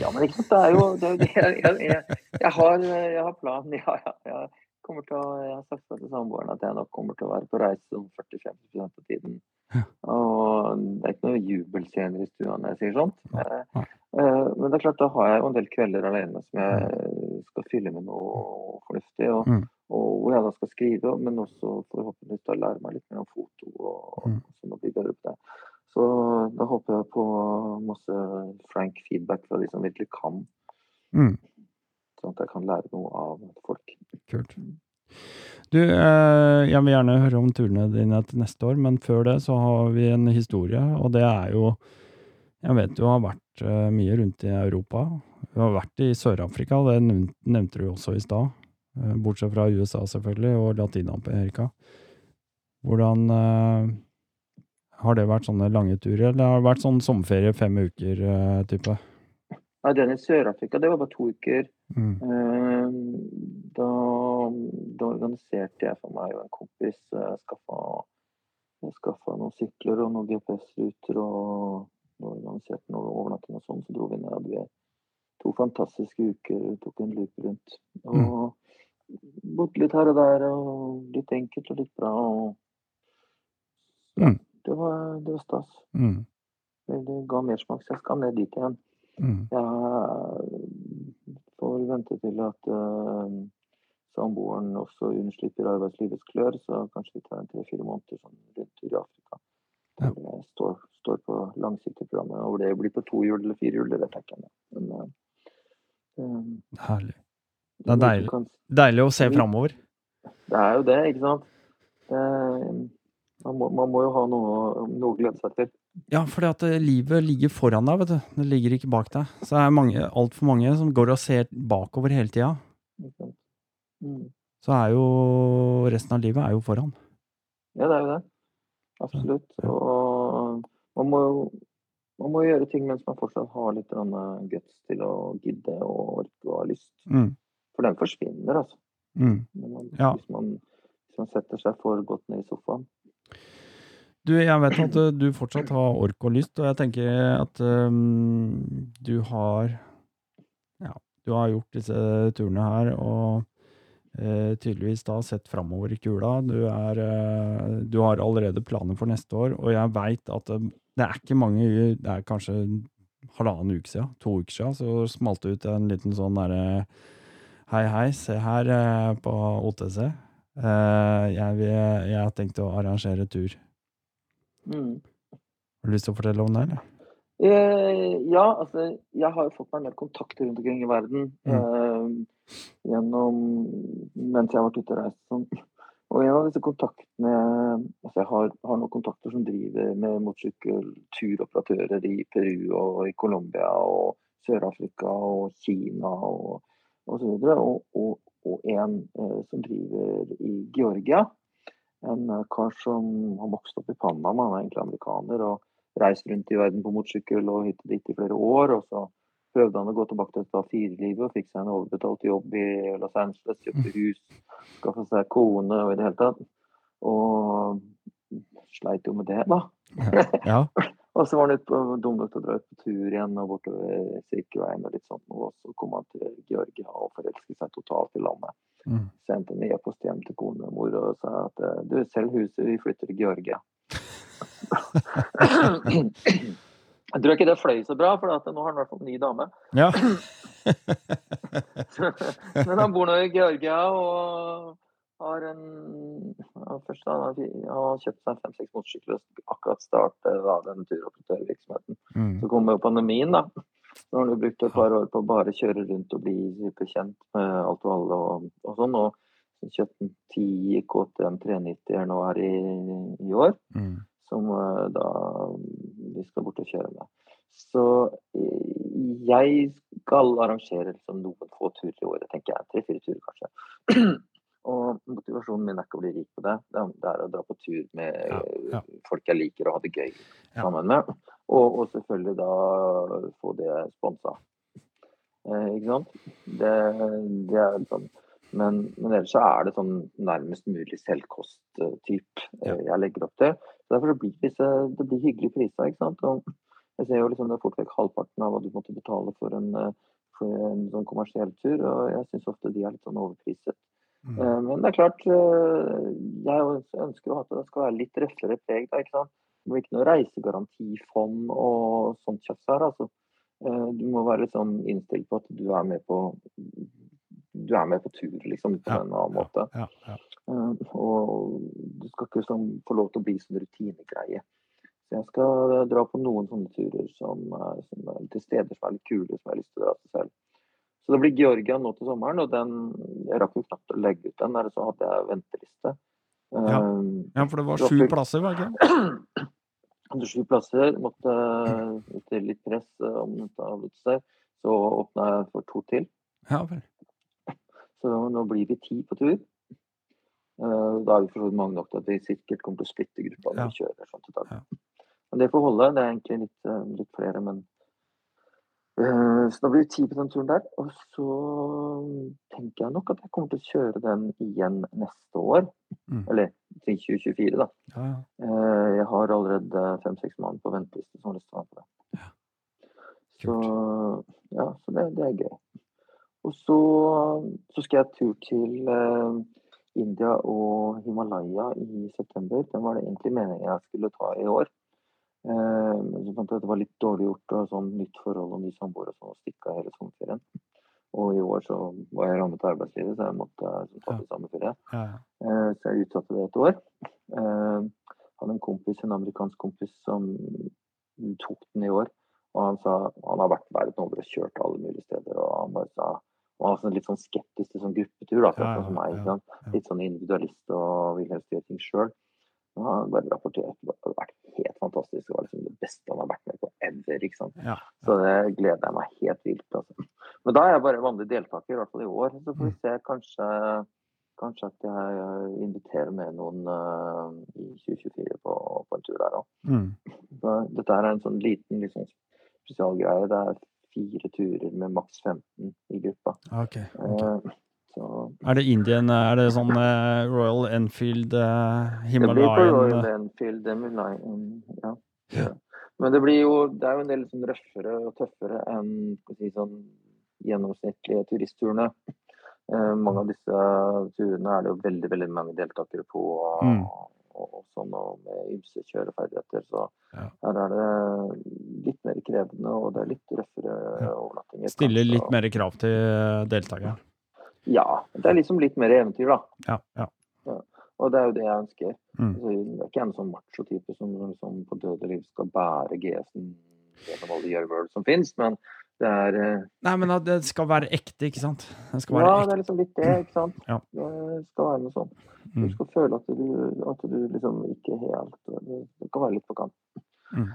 Ja, men ikke sant? det er jo, det er jo jeg, jeg, jeg, har, jeg har planen. Ja, ja, ja kommer til å, jeg har sagt til samboeren at jeg nok kommer til å være på reise om 40-50% av tiden. Ja. Og det er ikke noe jubelscener i stua når jeg sier sånt. Ja. Ja. men det er klart, da har jeg jo en del kvelder alene som jeg skal fylle med noe fornuftig. Og, mm. og hvor jeg da skal skrive, men også forhåpentligvis da lære meg litt mer om foto. og, mm. sånn og bli bedre på det. Så da håper jeg på masse frank feedback fra de som virkelig kan. Mm. Sånn at jeg kan lære noe av folk. Kult. Du, eh, jeg vil gjerne høre om turene dine til neste år, men før det så har vi en historie, og det er jo Jeg vet du har vært eh, mye rundt i Europa. Du har vært i Sør-Afrika, det nevnte du også i stad. Eh, bortsett fra USA, selvfølgelig, og Latin-Amerika. Hvordan Har det vært sånne lange turer, eller har det vært sånn sommerferie fem uker-type? Nei, den i Sør-Afrika, det var bare to uker. Mm. Eh, da, da, organiserte jeg for meg og en kompis skaffa jeg skaffa noen sykler og noen GPS-ruter og organiserte noe overnatting og sånn. Så dro vi ned. Vi to fantastiske uker, tok en loop rundt. Og mm. bodde litt her og der, og litt enkelt og litt bra. Og ja, mm. det, var, det var stas. Mm. Det ga mersmak, så jeg skal ned dit igjen. Mm. Jeg får vente til at uh, samboeren også unnslipper arbeidslivets klør, så kanskje vi tar en tre-fire måneder sånn rundtur i Afrika. Ja. Jeg står, står på langsiktig programmet. Og det blir på to hjul eller fire hjul, det vet jeg ikke ennå. Um, Herlig. Det er deilig, kan, deilig å se framover. Det er jo det, ikke sant. Det, man, må, man, må, jo ha noe, noe å glede seg til. Ja, fordi at eh, livet ligger foran deg, vet du. Det ligger ikke bak deg. Så det er altfor mange som går og ser bakover hele tida. Mm. Så er jo resten av livet er jo foran. Ja, det er jo det. Absolutt. Og man må jo man må gjøre ting mens man fortsatt har litt guts til å gidde og orke og ha lyst. Mm. For den forsvinner, altså. Mm. Man, ja. hvis, man, hvis, man, setter seg for godt ned i sofaen. Du, jeg vet at eh, du fortsatt har ork og lyst, og jeg tenker at um, du har Ja, du har gjort disse turene her, og uh, tydeligvis da sett framover i kula. Du, er, uh, du har allerede planer for neste år, og jeg veit at uh, det er ikke mange Det er kanskje halvannen uke siden, to uker siden, så smalt det ut en liten sånn derre Hei, hei, se her på OTC. Jeg, jeg har tenkt å arrangere tur. Mm. Har du lyst til å fortelle om det, eller? Eh, ja, altså jeg har jo fått meg en del kontakter rundt omkring i verden mm. eh, gjennom mens jeg har vært ute og reist. Sånn. Og en av disse kontaktene altså Jeg har, har noen kontakter som driver med motorsykkelturoperatører i Peru og i Colombia og Sør-Afrika og Kina og, og så. Og, og, og en eh, som driver i Georgia en eh, kar som har vokst opp i Panama, han er egentlig amerikaner. og Reist rundt i verden på motorsykkel og hit og dit i flere år. og så prøvde han å gå tilbake til et A4-livet og fikk seg en overbetalt jobb i Los Angeles. Kjøpte hus, skaffa seg kone og i det hele tatt. Og sleit jo med det, da. Ja. og så var han ute på til å dra ut på tur igjen og bortover Silkeveien og litt sånt. Og så kom han til Georgia og forelsket seg totalt i landet. Mm. Sendte en e-post hjem til kone og mor og sa at eh, du, selg huset, vi flytter til Georgia. Jeg tror ikke det fløy så bra, for nå har han i hvert fall ny dame. Ja. Men han bor nå i Georgia og har en Først han har kjøpt seg fem-seks motorsykler og akkurat startet den turoperatørvirksomheten. Mm. Så kommer jo pandemien, da. Nå har du brukt et par år på å bare kjøre rundt og bli superkjent med alt og alle og, og sånn. Og kjøpt en ti KTM 390 nå her i, i år, mm. som uh, da vi skal bort og kjøre med. Så uh, jeg skal arrangere liksom, noen få turer i året, tenker jeg. Tre-fire turer, kanskje. Og motivasjonen min er ikke å bli rik på det. Det er å dra på tur med ja, ja. folk jeg liker og ha det gøy sammen med. Og, og, selvfølgelig da få det sponsa. Eh, ikke sant? Det, det er sånn men, men, ellers så er det sånn nærmest mulig selvkost-typ ja. jeg legger opp til. Så Derfor blir det, disse, det blir hyggelige priser. ikke sant? Og jeg ser jo liksom det er fort vekk halvparten av hva du måtte betale for en, eh, for en sånn kommersiell tur. Og jeg syns ofte de er litt sånn overpriset. Mm. Eh, men det er klart, eh, jeg ønsker jo at det skal være litt røffere preg. da, ikke sant? Det blir ikke noe reisegarantifond og sånt kjass her. altså. Eh, du må være liksom innstilt på at du er med på du er med på tur, liksom, på ja, en annen måte. Ja, ja, og du skal ikke sånn, få lov til å bli sånn rutinegreie. Så jeg skal dra på noen sånne turer som, som er til steder som er litt kule, som jeg har lyst til å dra til selv. Så det blir Georgia nå til sommeren, og den Jeg rakk jo knapt å legge ut den, eller så hadde jeg venteliste. Ja, um, ja for det var sju plasser, var det ikke? Hadde sju plasser. Måtte til litt press eh, om avbryte seg. Så åpna jeg for to til. Ja, vel. Så nå blir vi ti på tur. Uh, da er vi for mange nok til at vi sikkert kommer til å splitte gruppa når vi kjører. sånn til dag. Ja. Men det får holde. Det er egentlig litt, eh, litt flere, men Eh, så nå blir det ti på den turen der. Og så tenker jeg nok at jeg kommer til å kjøre den igjen neste år. Mm. Eller til 2024, da. Ja, ja. Eh, Jeg har allerede fem-seks mann på venteliste som har lyst til å være med på det. Ja. Så, ja, så det, det er gøy. Og så, så skal jeg tur til uh, India og Himalaya i september. Den var det egentlig meningen jeg skulle ta i år. Eh, så fant jeg at det var litt dårlig gjort og sånn nytt forhold og ny samboer og sånn, og stikke av hele sommerferien. Og i år så var jeg rammet av arbeidslivet, så jeg måtte så ta til sommerferie. Ja, ja. Eh, Så jeg utsatte det et år. Eh, hadde en kompis, en amerikansk kompis som tok den i år. Og han sa han har vært verden over og kjørt alle mulige steder. Og han bare sa og han var sånn litt sånn skeptisk til sånn gruppetur, da, akkurat Ja, ja, som meg. Litt sånn individualist og vil helst gjøre ting sjøl. Han bare rapporterte at det har vært helt fantastisk. Det var liksom det beste han har vært med på ever. ikke sant? Ja, Så det gleder jeg meg helt vilt. Altså. Men da er jeg bare vanlig deltaker, i hvert fall i år. Så får vi Mm. se. Kanskje, kanskje at jeg inviterer med noen uh, i 2024 på, på en tur der òg. Mm. Dette er en sånn liten liksom, spesialgreie. Det er fire turer med maks 15 i gruppa. Ok. ok. Eh, så Er det Indian Er det sånn eh, Royal Enfield eh, det blir på Royal Himalayan Enfield, det ja. Ja. Men det blir jo, det er jo en del sånn røffere og tøffere enn si, sånn gjennomsnittlige turistturene. Eh, mange av disse turene er det jo veldig veldig mange deltakere på, og, Mm. og, og sånn, og med ymse kjøreferdigheter. Så Ja. her er det litt mer krevende, og det er litt røffere Ja. overnattinger. Stiller litt mer krav til eh, deltakeren. Ja. Det er liksom litt mer eventyr, da. Ja, ja. Og det er jo det jeg ønsker. Mm. Altså, jeg er ikke en sånn macho-type som som, på døde liv skal bære GS-en gjennom alle gjørmehull som fins, men det er eh, Nei, men det skal være ekte, ikke sant? Det skal være Ja, det er liksom litt det, ikke sant. Ja. Det skal være noe sånt. Du Mm. skal føle at du, at du liksom ikke helt Det det kan være litt på kant. Mm.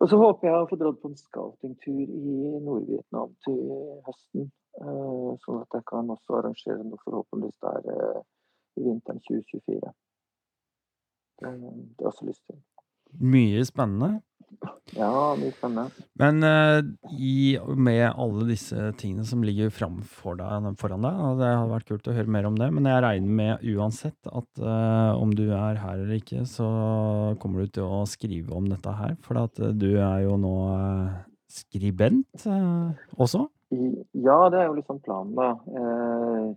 Og så håper jeg å få dratt på en scoutingtur i Nord-Vietnam til høsten. Eh, Sånn at jeg kan også arrangere noe forhåpentligvis der eh, i vinteren 2024. Det, det har jeg også lyst til. Mye spennende. Ja, mye spennende. Men eh, i og med alle disse tingene som ligger framfor deg, foran deg, og det hadde vært kult å høre mer om det, men jeg regner med uansett at uh, om du er her eller ikke, så kommer du til å skrive om dette her. For at uh, du er jo nå skribent også. Ja, det er jo liksom planen, da. Eh,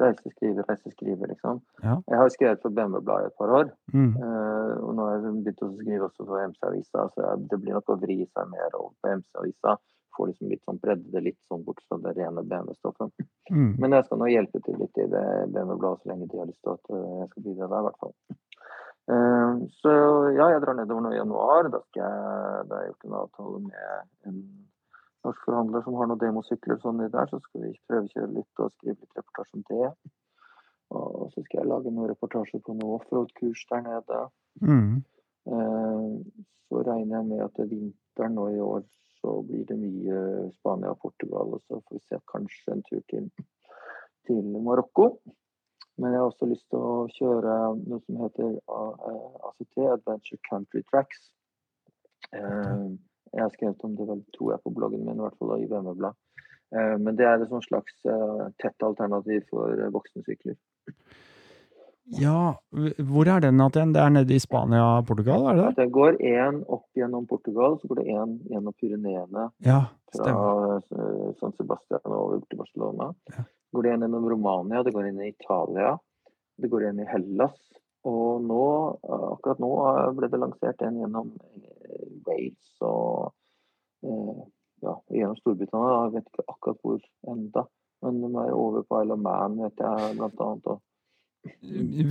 reise, skrive, reise, skrive, liksom. Ja. Jeg har jo skrevet for BMW-bladet et par år. Mm. eh, og nå har jeg begynt å skrive også for MC-avisa, så det blir nok å vri seg mer over på MC-avisa. Få liksom litt sånn bredde, litt sånn bort fra det rene BMW-stoffet. Mm. Men jeg skal nå hjelpe til litt i det BMW-bladet så lenge de har lyst til at eh, jeg skal bidra der, i hvert fall. Eh, så ja, jeg drar nedover nå i januar. Da, skal jeg, da har jeg gjort en avtale med en norsk forhandler som har noen demosykler og sånn i der. Så skal vi prøvekjøre litt og skrive litt reportasje om det. Og så skal jeg lage noen reportasjer på noe offroad-kurs der nede. Mm. Eh, Så regner jeg med at det er vinteren nå i år så blir det mye Spania og Portugal. Og så får vi se kanskje en tur til, til Marokko. Men jeg har også lyst til å kjøre noe som heter eh, ACT, Adventure Country Tracks. Eh, Jeg har skrevet om det vel to jeg på bloggen min, i hvert fall i BMW-blad. Eh, Men det er et slags eh, tett alternativ for voksne sykler. Ja, hvor er den igjen? Det er nede i Spania og Portugal, er det det? Det går én opp gjennom Portugal, så går det én gjennom Pyreneene Ja, fra eh, San Sebastian og over til Barcelona. Ja. går det en gjennom Romania, det går inn i Italia, det går inn i Hellas. Og nå, eh, akkurat nå eh, ble det lansert en gjennom eh, Wales og eh, ja, gjennom Storbritannia. Jeg vet ikke akkurat hvor enda. Men de er over på Isle of Man, vet jeg blant annet. Og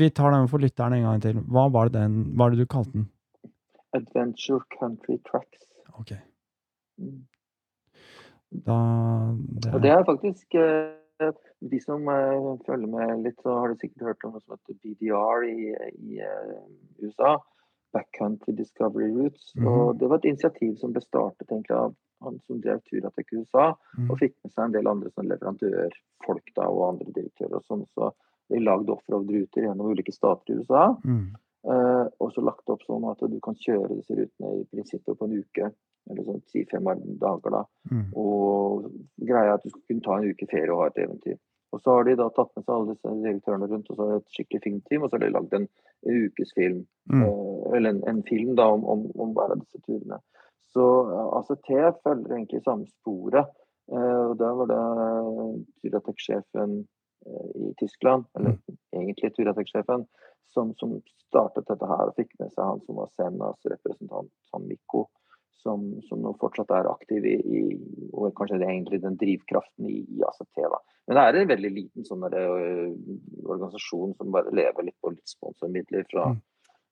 Vi tar den for lytteren en gang til. Hva var det, den, hva var det du kalte den? Adventure Country Tracks. Ok, Mm. da det, Og det er faktisk eh, De som eh, følger med litt, så har de sikkert hørt om noe som heter BDR i, i USA. Backcountry Discovery Routes. Mm. Og det var et initiativ som ble startet egentlig av han som drev Turatek til USA, Mm. og fikk med seg en del andre sånn leverandørfolk da, og andre direktører og sånn. Så de lagde offroad-ruter gjennom ulike stater i USA. Mm. Uh, og så lagt opp sånn at du kan kjøre disse rutene i prinsippet på en uke. Eller sånn ti-fem dager, da. Mm. Og greia er at du skal kunne ta en uke ferie og ha et eventyr. Og så har de da tatt med seg alle disse direktørene rundt, og så har de et skikkelig fint team, og så har de lagd en ukesfilm. Mm. eh, Eller en, en film da om, om, om hver av disse turene. Så eh, ACT følger egentlig samme sporet. Eh, og Da var det Turatek-sjefen eh, i Tyskland, eller egentlig Turatek-sjefen, som, som startet dette her og fikk med seg han som var Senas representant, han Mikko, som, som nå fortsatt er aktiv i, i og kanskje det er egentlig den drivkraften i, i ACT. da. Men det er en veldig liten sånn der, uh, organisasjon som bare lever litt på litt sponsormidler fra Mm.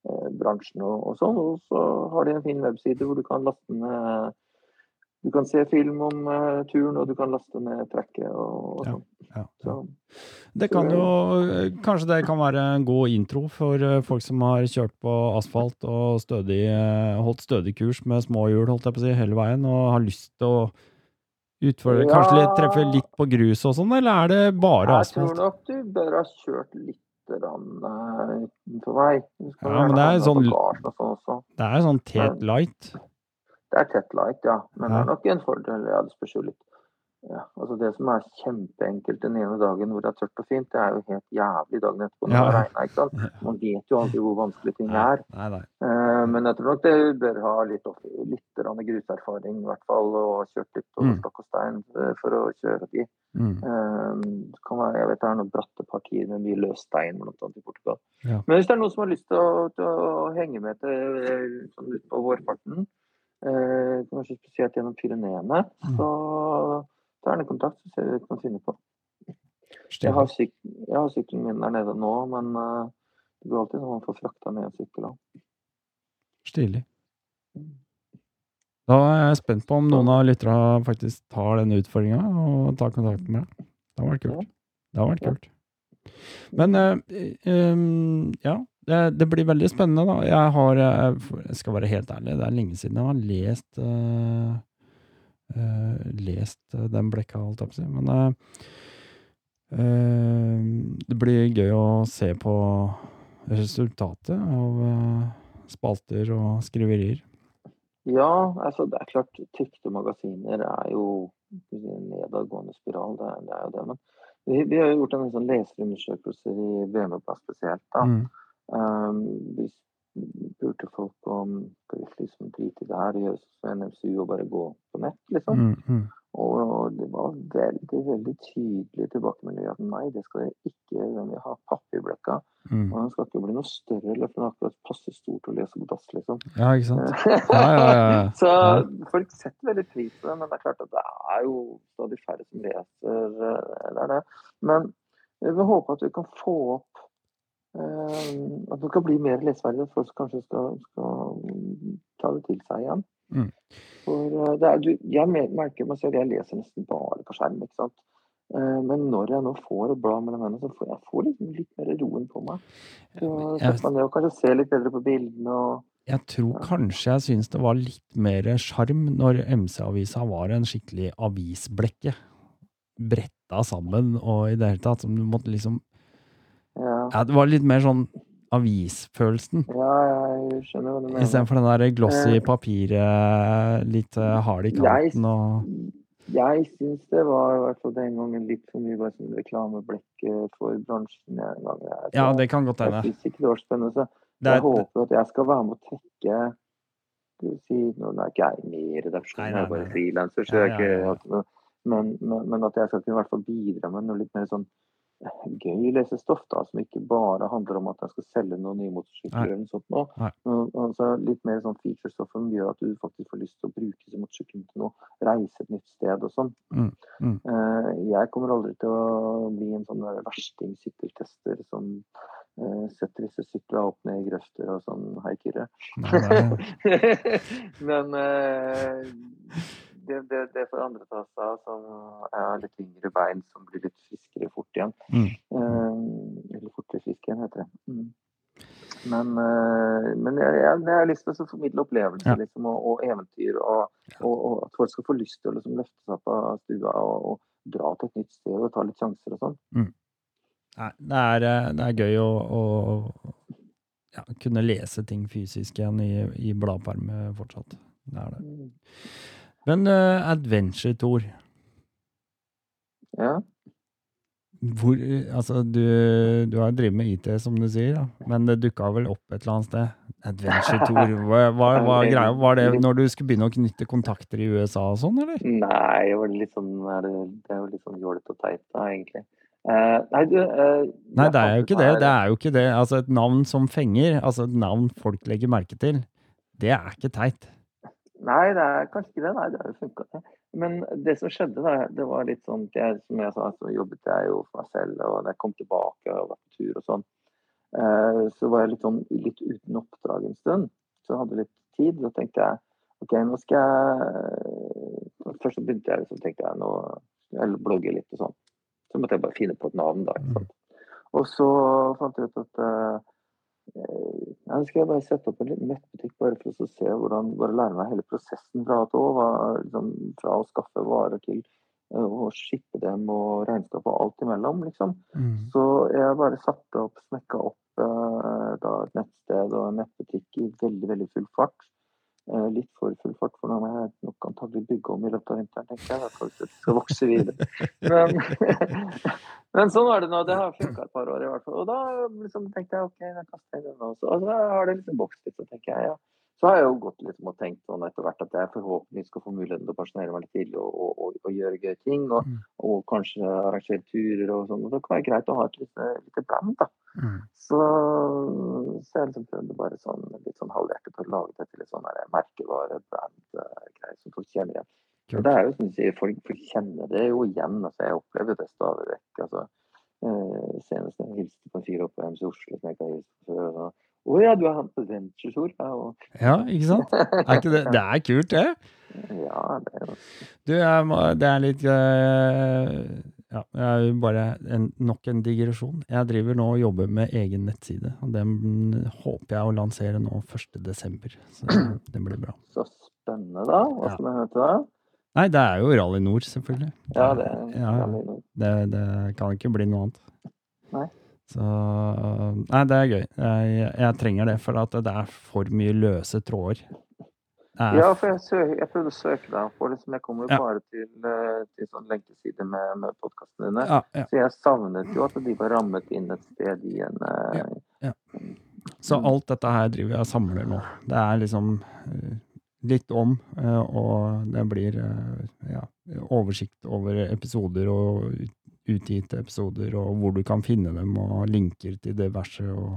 eh, bransjen og, og sånn. Og så har de en fin webside hvor du kan laste ned Du kan se film om eh, turen, og du kan laste ned trekket og, og sånn. ja, ja. Det kan jo Kanskje det kan være en god intro for eh, folk som har kjørt på asfalt og stødig, eh, holdt stødig kurs med små hjul holdt jeg på å si, hele veien, og har lyst til å utfordre Ja. Kanskje litt, treffe litt på grus og sånn, eller er det bare jeg tror nok du bør ha kjørt litt grann, eh, utenfor vei. Ja, men det er sånn- sånn. Det er sånn tet light. Det er tett light, ja. Men det er nok en fordel. Ja, det spørs jo litt. Ja, altså Det som er kjempeenkelt den ene dagen hvor det er tørt og fint, det er jo helt jævlig dagen etterpå når Ja. det regner. ikke sant? Man vet jo aldri hvor vanskelig ting er. Nei, nei. Eh, men jeg tror nok det bør ha litt, litt gruserfaring, i hvert fall. Og kjørt litt over Mm. stokk og stein eh, for å kjøre de. Mm. Eh, være, jeg vet det er noen bratte partier med mye løs stein annet i Portugal. Ja. Men hvis det er noen som har lyst til å, til å henge med til sånn utpå vårparten, kanskje spesielt gjennom Pyreneene, Mm. så ta gjerne kontakt, så ser vi hva vi kan finne på. Jeg har, syk, jeg har sykkelen min der nede nå, men uh, det går alltid sånn å få frakta ned en sykkel. òg. Stilig. Da er jeg spent på om noen av lytterne faktisk tar den utfordringa og tar kontakt med deg. Det har vært kult. Det har vært kult. Men uh, um, ja, det, det blir veldig spennende, da. Jeg har eh, Jeg skal være helt ærlig, det er lenge siden jeg har lest eh, Lest eh, den blekka, holdt jeg på å si. Men eh, eh, det blir gøy å se på resultatet av eh, spalter og skriverier. Ja, altså det er klart trykte magasiner er jo en nedadgående spiral. Det, er- det er jo det. Men vi, vi har jo gjort en sånn leserundersøkelse i VM-blad spesielt. da. Mm. Um, vi spurte folk om skal vi liksom drite i det her og gjøre som NMSU og bare gå på nett, liksom. Mm, mm. Og det var veldig veldig tydelig tilbakemelding at nei, det skal jeg ikke gjøre. Vi har papirblekka. Mm. Og den skal ikke bli noe større eller for den akkurat passe stor til å lese på dass, liksom. Ja, ikke sant? Ja, ja, ja. Så folk setter veldig pris på det, men det er klart at det er jo stadig færre som leser. eh, Det er det. Men vi håper at vi kan få opp eh, At det kan bli mer leseverdig, at folk kanskje skal, skal ta det til seg igjen. Mm. For eh, det er, du, jeg merker meg selv, jeg leser nesten bare på skjerm, ikke sant. Eh, Men når jeg nå får et blad mellom hendene, så får jeg får litt, litt mer roen på meg. Så setter man ned og kanskje ser litt bedre på bildene og Jeg tror kanskje jeg syns det var litt mer sjarm når MC-avisa var en skikkelig avisblekke. Bretta sammen og i det hele tatt. Som du måtte liksom ja. Ja, det var litt mer sånn avisfølelsen. Ja, jeg skjønner hva du mener. Istedenfor den der glossy Eh, papiret, litt eh, hard i kanten og jeg syns det var i hvert fall den gangen litt for mye bare sånn reklameblekk eh, for bransjen. en gang. Så Ja, det kan godt jeg hende. synes ikke det var spennende. Så jeg er, håper at jeg skal være med å trekke skal vi si, Nå er ikke jeg med i redaksjonen, jeg er bare frilanser, så jeg er ja, ikke hatt noe- men, men, men at jeg skal kunne i hvert fall bidra med noe litt mer sånn gøy lesestoff, da, som ikke bare handler om at jeg skal selge noen nye motorsykler eller noe sånt. Nå. Altså, litt mer sånn featurestoff som gjør at du faktisk får lyst til å bruke disse motorsyklene til noe, reise et nytt sted og sånn. Mm, mm. Uh, jeg kommer aldri til å bli en sånn der versting sykkeltester som uh, setter disse syklene opp ned i grøfter og sånn, hei Kyrre. Men eh, det, det, det får andre ta seg av, som er litt yngre bein som blir litt friskere fort igjen. Mm. Eh, eller fortere friske igjen, heter det. Mm. Men, eh, men jeg, jeg, jeg har lyst til å formidle opplevelser Ja. liksom, og, og eventyr, og, og, og at folk skal få lyst til å liksom, løfte seg opp av stua og, og dra til et nytt sted og ta litt sjanser og sånn. nei, det, er, eh, det er gøy å, å ja, kunne lese ting fysisk igjen i, i bladperm fortsatt. Det er det. Men uh, Adventure Tour, Ja. Hvor, altså, du, du har drevet med IT, som du sier, da. men det dukka vel opp et eller annet sted? Adventure Tour. Hva, hva, hva greia? Var det når du skulle begynne å knytte kontakter i USA og sånn, eller? Nei, det var litt sånn, det, det er jo litt sånn jålete og teit, da, egentlig. Uh, nei, du uh, Nei, det er jo ikke det. Det er jo ikke det. Altså, et navn som fenger, altså et navn folk legger merke til, det er ikke teit. Nei, det er kanskje ikke det. Nei, det har jo funka. Men det som skjedde, da, det var litt sånn jeg, Som jeg sa, så jobbet jeg jo for meg selv. Og da jeg kom tilbake og var på tur og sånn, eh, så var jeg litt sånn litt uten oppdrag en stund. Så jeg hadde litt tid. Så tenkte jeg OK, nå skal jeg Først så begynte jeg, liksom, tenkte jeg nå jeg blogge litt og sånn. Så måtte jeg bare finne på et navn, da. ikke sant? Og så fant jeg ut at uh, nå skal jeg bare sette opp en liten nettbutikk bare for å se hvordan, bare lære meg hele prosessen fra A til Å. Liksom, fra å skaffe varer til uh, å skippe dem og regnskap og alt imellom, liksom. Mm. Så jeg bare satte opp, smekka opp uh, da, et nettsted og en nettbutikk i veldig, veldig full fart. Uh, litt for full fart, for nå må jeg nok antagelig bygge om i løpet av vinteren, tenker jeg. Hvis det skal vokse videre. Men, Men sånn var det nå. Det har funka et par år i hvert fall. Og da liksom, tenkte jeg OK, da kaster jeg den også. Og så har det liksom vokst litt, så tenker jeg ja. Så har jeg jo gått liksom og tenkt sånn etter hvert at jeg forhåpentligvis skal få muligheten til å pensjonere meg litt til og, og, og, og, gjøre gøye ting. Og, mm. og kanskje arrangere turer og sånn. Og det kan være greit å ha et lite, lite band, da. Mm. Så, så jeg liksom prøvde bare sånn litt sånn halvhjertet å lage det til et sånn merkevare, brand-greier som folk kjenner igjen. Og det er jo som du sier, folk, folk, kjenner det jo igjen. altså Jeg opplever det stadig vekk. altså eh, Senest jeg hilste på en fyr oppe på MC Oslo som jeg ikke har hilst på før. og å ja, du er han? Ja, og... ja, ikke sant? Er ikke det, det er kult, det? Ja, det er Du, det er litt Ja, det er bare en, nok en digresjon. Jeg driver nå og jobber med egen nettside. og Den håper jeg å lansere nå 1.12. Så det blir bra. Så spennende, da. Hva skal ja. vi hete da? Nei, det er jo Rally Nord, selvfølgelig. Ja, det er ja, Rally Nord. Det, det, kan ikke bli noe annet. Nei. Så Nei, det er gøy. Jeg, jeg trenger det, for at det er for mye løse tråder. Ja, for jeg, søk, jeg, prøvde å søke deg For liksom, Jeg kommer jo ja. bare til, eh, til sånn lenkeside med, med podkastene dine. Ja, ja. Så jeg savnet jo at de var rammet inn et sted i en uh, Så alt dette her driver jeg og samler nå. Det er liksom uh, litt om, eh, og det blir eh, ja, oversikt over episoder og utgitte episoder, og hvor du kan finne dem, og linker til diverse og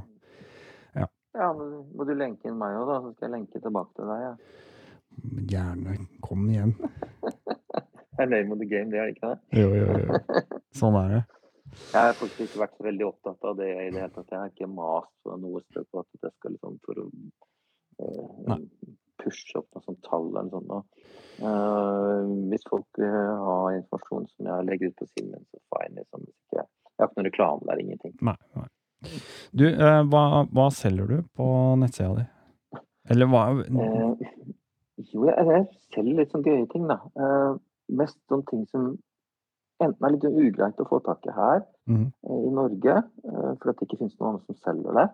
Ja. ja men må du lenke inn meg òg, da, så skal jeg lenke tilbake til deg. Ja. Gjerne. Kom igjen. det er name of the game, det er det ikke det? Jo, jo, jo. Sånn er det. Jeg har faktisk ikke vært så veldig opptatt av det i det hele tatt. Jeg har ikke mast noe sted på at jeg skal liksom for å uh, pushe opp noe sånt tall eller noe sånt. Uh, hvis folk vil ha informasjon som jeg legger ut på siden min, så fine. Liksom. Jeg har ikke noen reklame der, ingenting. Nei, nei. Du, uh, hva, hva, selger du på nettsida di? Eller hva uh, Jo, jeg, jeg, selger litt sånn gøye ting, da. mest sånne ting som enten er litt ugreit å få tak i her mm. i Norge, fordi det ikke finnes noen andre som selger det.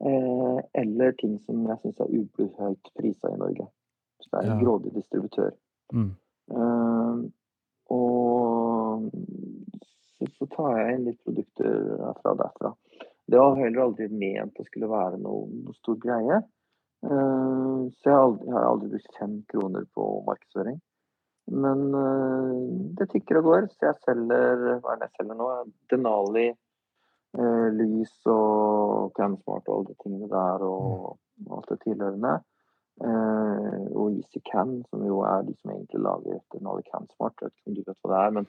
Eh, eller ting som jeg syns er ubluhøyt prisa i Norge. Så det er en ja. grådig distributør. Mm. Uh, og så, så, tar jeg inn litt produkter fra derfra. Det var heller aldri ment å skulle være noe, noe stor greie. Uh, så jeg har, aldri, jeg har, aldri, brukt fem kroner på markedsføring. Men uh, det tikker og går, så jeg selger hva er det jeg selger nå? Denali eh, lys og CamSmart og alle de tingene der og, og alt det tilhørende. Eh, og EasyCan, som jo er de som egentlig lager Denali CanSmart. Jeg vet ikke om du vet hva det er, men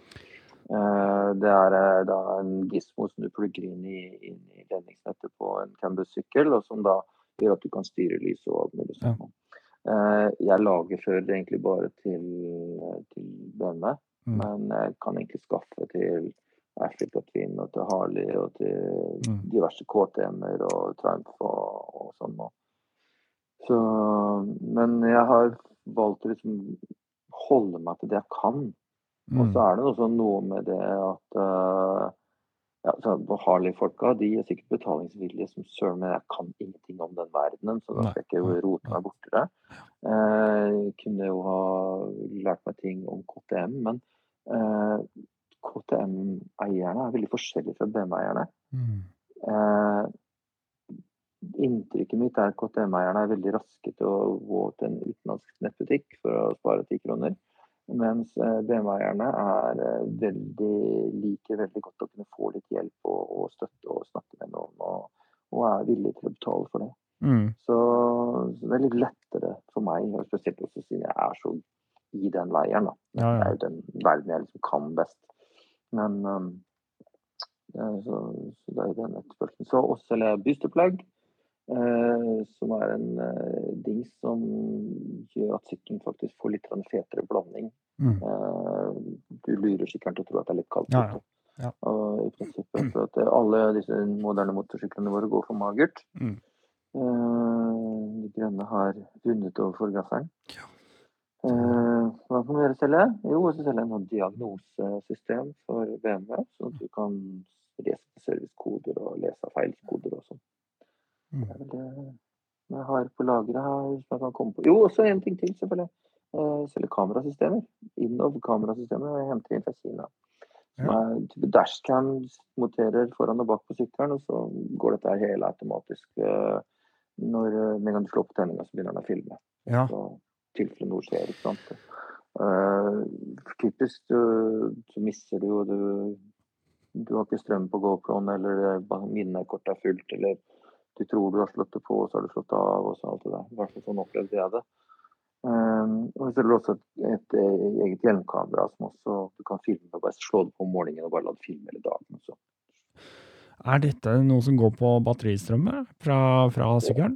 eh, det er eh, da en gizmo som du plugger inn i, inn i ledningsnettet på en Cambus-sykkel, og som da gjør at du kan styre lys og alt mulig sånt. Ja. Eh, jeg lager før det egentlig bare til, til denne, mm. men jeg kan egentlig skaffe til Ashley Twin og til Harley og til mm. diverse KTM-er og Triumph og, og sånn. Så, men jeg har valgt å liksom holde meg til det jeg kan. Mm. Og så er det også noe med det at uh, ja, Harley-folka de er sikkert betalingsvillige som søren, men jeg kan ingenting om den verdenen, så da skal jeg ikke rote meg borti det. Uh, kunne jo ha lært meg ting om KTM, men uh, KTM-eierne er veldig forskjellige fra BMW-eierne. Mm. Eh, inntrykket mitt er at KTM-eierne er veldig raske til å gå til en utenlandsk nettbutikk for å spare ti kroner. Mens eh, BMW-eierne er eh, veldig liker veldig godt å kunne få litt hjelp og, og støtte og snakke med noen, og, og er villig til å betale for det. Mm. Så, så det er litt lettere for meg, og spesielt også siden jeg er så i den leiren. Da. Ja, ja. Det er jo den verden jeg liksom kan best. Men um, så, så det er jo den etterspørselen. Så også selger jeg bystopplegg, eh, som er en eh, dings som gjør at sykkelen faktisk får litt en fetere blanding. Mm. Eh, du lurer sikkert til å tro at det er litt kaldt Ja, ja. Ja. Og i prinsippet for at alle disse moderne motorsyklene våre går for magert. Mm. Eh, de grønne har rundet over forgasseren. Ja. Eh, hva kan vi gjøre selge? Jo, så selger jeg noe diagnosesystem for BMW, Så du kan lese servicekoder og lese feilkoder og sånn. Mm. Det er det jeg har på lageret her. jeg kan komme på. Jo, også en ting til, selvfølgelig. Jeg selger kamerasystemer. Innov kamerasystemer jeg henter inn fra Kina. Som Ja. dashcam, monterer foran og bak på sykkelen, og så går dette hele automatisk. eh, når, eh, med en gang du slår på tenninga, så begynner den å filme. Ja. Så i tilfelle noe skjer, ikke sant. Uh, typisk du, så mister du jo du Du har ikke strøm på GoProen, eller eh, minnekortet er fullt, eller du tror du har slått det på, og så har du slått av, og så alt det der. I hvert fall sånn opplevde jeg det. Um, og så er det også et, et, et eget hjelmkamera som også du kan filme. Bare slå det på om morgenen og bare la det filme hele dagen. og Så. Er dette noe som går på batteristrømme fra, fra sykkelen?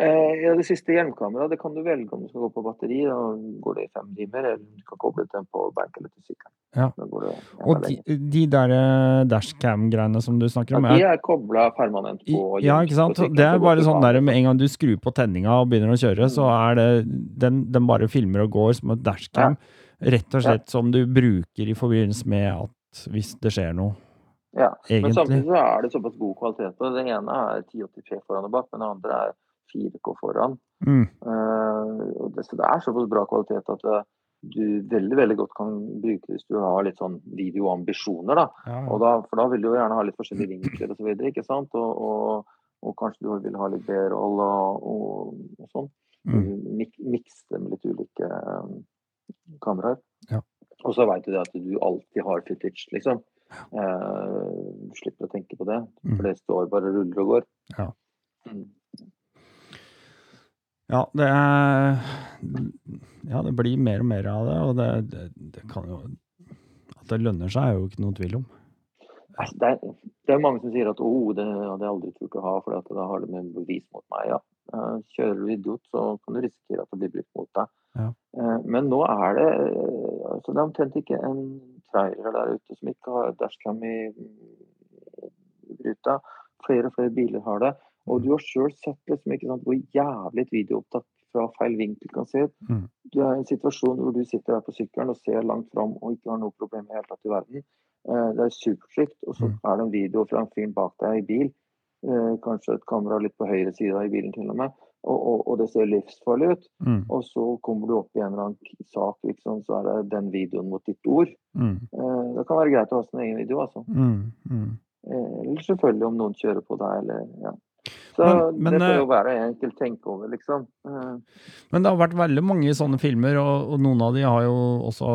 Eh, ja, det siste hjelmkameraet det kan du velge om du skal gå på batteri. Da går det i fem timer, eller du kan koble den til en powerbank eller til sykkelen. Ja. Og de, de der eh, dashcam-greiene som du snakker om, Ja, de er, kobla permanent på ja, ikke sant? Det er bare sånn der med en gang du skrur på tenninga og begynner å kjøre, så Mm. er det den, den bare filmer og går som et dashcam. Rett og slett som du bruker i forbindelse med at hvis det skjer noe, Ja, Men samtidig så er det såpass god kvalitet. og Det ene er 1080p foran og bak, men det andre er 4K foran. Mm. Uh, det, så det er såpass bra kvalitet at det, du veldig veldig godt kan bruke hvis du har litt sånn videoambisjoner. da. Ja, da, for da vil du jo gjerne ha litt forskjellige vinkler osv. ikke sant? Og, og, og kanskje du vil ha litt B-roll og, og, og sånn. Mm. Mik Mikse det med litt ulike um, kameraer. Ja. Og så veit du det at du alltid har footage, liksom. Uh, du slipper å tenke på det. Mm. For det står bare ruller og går. Ja. Ja, det er Ja, det blir mer og mer av det, og det, det, det kan jo At det lønner seg, er jo ikke noen tvil om. Det, er, det er mange som sier at oh, det hadde jeg aldri turt å ha, for da har det en bevis mot meg. Ja. Eh, Kjører du idiot, så kan du risikere at det blir brukt mot deg. Ja. Eh, Men nå er det eh, altså Det er omtrent ikke en trailer der ute som ikke har dashcam i ruta. Flere og flere biler har det. Og du har sjøl sett liksom, ikke sant, hvor jævlig et videoopptak fra feil vinkel kan se ut. Mm. Du er i en situasjon hvor du sitter der på sykkelen og ser langt fram og ikke har noe problem i hele tatt i verden. Eh, Det er supertrygt, og så Mm. er det en video fra en fyr bak deg i bil. Eh, Kanskje et kamera litt på høyre side i bilen til og med. Og, og, og det ser livsfarlig ut. Mm. Og så kommer du opp i en eller annen sak, liksom, så er det den videoen mot ditt ord. Mm. Eh, Det kan være greit å ha sin egen video, altså. Mm. Mm. Eh, Eller selvfølgelig om noen kjører på deg, eller ja. Så Men- men, det får eh, jo være enkelt tenke over, liksom. Eh, Men det har vært veldig mange sånne filmer, og, og noen av de har jo også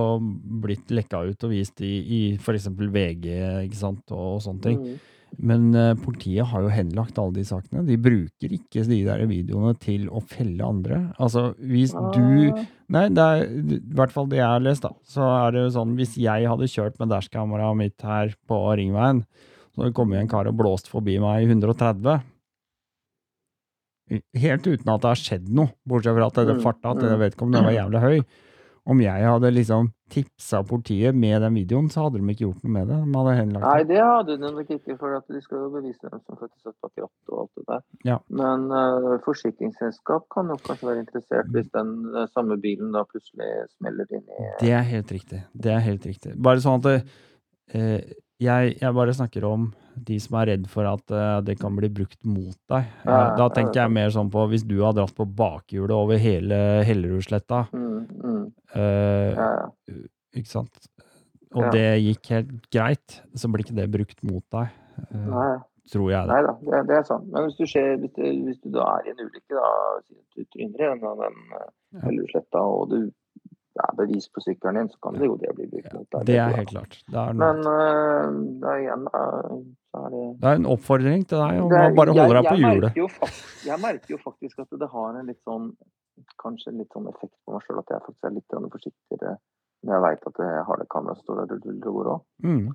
blitt lekka ut og vist i, i f.eks. VG ikke sant, og, sånne ting. mm. Men uh, politiet har jo henlagt alle de sakene. De bruker ikke de der videoene til å felle andre. Altså, hvis du Ah, Nei, det er i hvert fall det jeg har lest, da. Så er det jo sånn, hvis jeg hadde kjørt med dashkameraet mitt her på Ringveien, så hadde det kommet en kar og blåst forbi meg i 130 Helt uten at det har skjedd noe, bortsett fra at det Mm, farta at mm. det den var jævlig høy. Om jeg hadde liksom tipsa politiet med den videoen, så hadde de ikke gjort noe med det. De hadde henlagt Nei, det. hadde de nok ikke, for de skal jo bevise hvem som faktisk satt bak rattet og alt det der. Ja. Men uh, forsikringsselskap kan nok kanskje være interessert hvis den uh, samme bilen da plutselig smeller inn i Det er helt riktig. Det er helt riktig. Bare sånn at det, eh, jeg, jeg bare snakker om de som er redd for at uh, det kan bli brukt mot deg. Ja, da tenker jeg mer sånn på hvis du har dratt på bakhjulet over hele Hellerudsletta, mm, mm, uh, ja, ja. ikke sant. og det gikk helt greit, så blir ikke det brukt mot deg. Uh, tror jeg det. nei da, det, det er sant. Men hvis du, ser, hvis, du, hvis du da er i en ulykke, da, du tryner i den, den Hellerudsletta, og du er bevis på sykkelen din, så kan det jo det bli brukt mot deg. Det er helt klart. Det er, Men uh, det er igjen, uh, er det det er en oppfordring til deg om Det å bare holde deg på hjulet. Jeg merker jo faktisk at det har en litt sånn Kanskje litt sånn effekt på meg sjøl at jeg faktisk er litt forsiktigere når jeg veit at jeg har det kameraet som står der og ruller òg. Mm.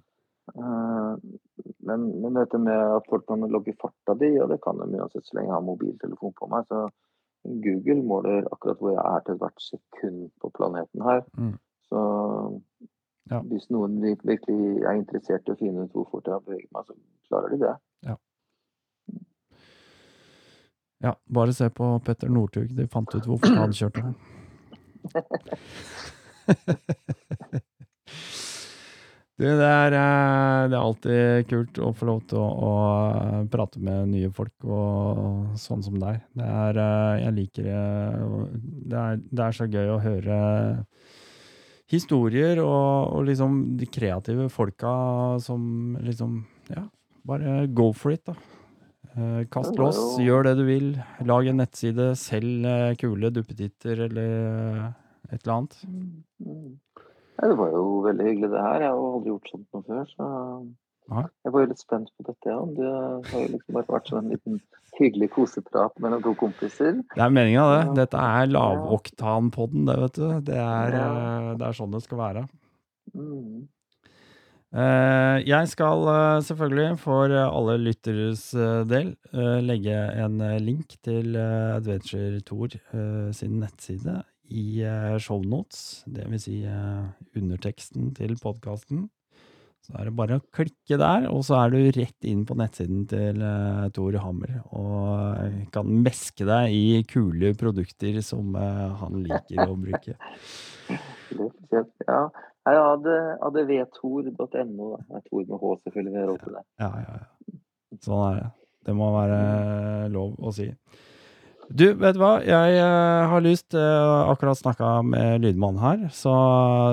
Men, men dette med at folk kan logge farta di, og det kan de uansett så lenge jeg har mobiltelefon på meg. Så Google måler akkurat hvor jeg er til hvert sekund på planeten her. Mm. Så Ja. hvis noen virkelig er interessert i å finne ut hvor fort jeg har beveget meg, så klarer de det. Ja, bare se på Petter Northug. De fant ut hvor fort han kjørte. Du, det er, eh, det er alltid kult å få lov til å, å eh, prate med nye folk og sånn som deg. Det er, eh, jeg liker det. Det er, det er så gøy å høre historier og, og liksom de kreative folka som liksom Ja, bare go for it, da. Kast lås, gjør det du vil. Lag en nettside, selg kule duppetitter eller et eller annet. Det var jo veldig hyggelig det her. Jeg har aldri gjort sånt noe før, så jeg var jo litt spent på dette, ja. Det har jo liksom bare vært som en liten hyggelig koseprat mellom to kompiser. Det er meninga, det. Dette er lavoktanpodden, det, vet du. Det er, eh, det er sånn det skal være. Mm. Eh, Jeg skal eh, selvfølgelig, for alle lytteres del, legge en link til Adventure Tour sin nettside i eh, shownotes, det vil si eh, underteksten til podkasten. Så er det bare å klikke der, og så er du rett inn på nettsiden til uh, Tor Hammer. Og eh, kan meske deg i kule produkter som eh, han liker å bruke. Ja. Advtor.no. Det er Tor med H, selvfølgelig. Ja, ja, ja. Sånn er det. Det må være lov å si. Du, vet du hva? Jeg eh, har lyst uh, Akkurat snakka med lydmannen her, så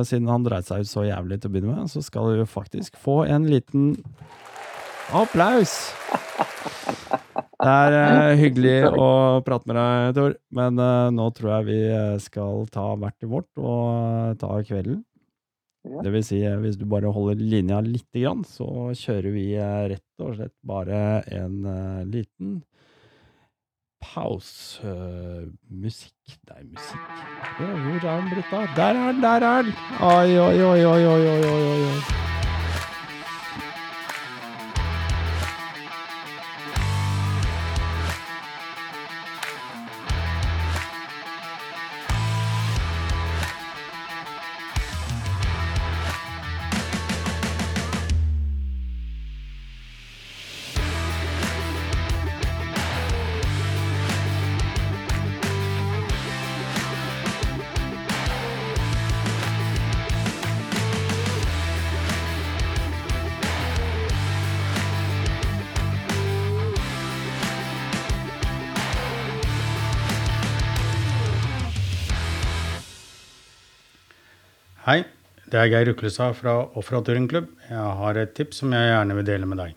siden han dreit seg ut så jævlig til å begynne med, så skal du faktisk få en liten applaus! Det er uh, hyggelig å prate med deg, Tor, men nå tror jeg vi skal ta hvert til vårt og ta kvelden. Det vil si, hvis du bare holder linja lite grann, så kjører vi rett og slett bare en liten pause. Eh, musikk Nei, musikk Hvor er den Britta? Der er den! Der er den! Oi, oi, oi, oi, oi, oi, oi, Hei, det er Geir Uklestad fra Offroad Turingklubb. Jeg har et tips som jeg gjerne vil dele med deg.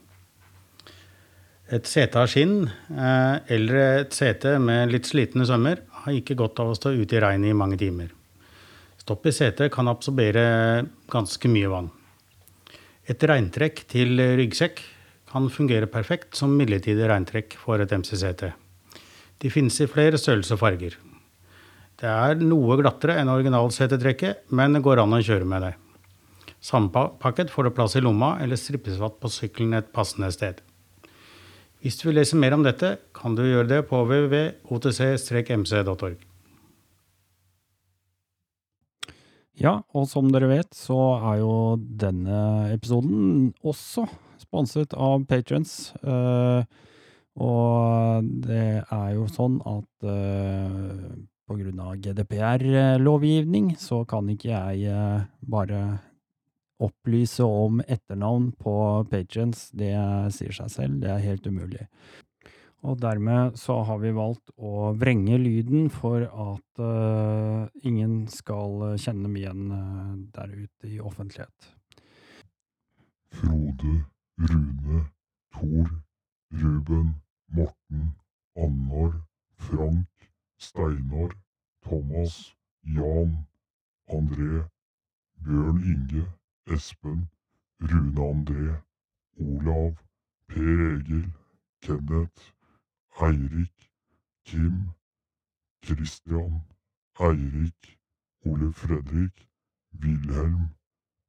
Et sete av skinn eh, eller et sete med litt slitne sømmer har ikke godt av å stå ute i regnet i mange timer. Stopp i setet kan absorbere ganske mye vann. Et regntrekk til ryggsekk kan fungere perfekt som midlertidig regntrekk for et MC-sete. De finnes i flere størrelser og farger. Det er noe glattere enn originalsetetrekket, men det går an å kjøre med det. Sammenpakket får du plass i lomma eller strippes fatt på sykkelen et passende sted. Hvis du vil lese mer om dette, kan du gjøre det på www.otc-mc.org. Ja, og som dere vet, så er jo denne episoden også sponset av patrons. Eh, og det er jo sånn at eh, av GDPR-lovgivning så kan ikke jeg eh, bare opplyse om etternavn på patrons. Det sier seg selv, det er helt umulig. Og dermed så har vi valgt å vrenge lyden for at uh, ingen skal kjenne dem igjen uh, der ute i offentlighet. Frode, Rune, Tor, Ruben, Morten, Annar, Frank, Steinar, Thomas, Jan, André, Bjørn Inge, Espen, Rune André, Olav, Per Egil, Kenneth, Eirik, Kim, Christian, Eirik, Ole Fredrik, Wilhelm,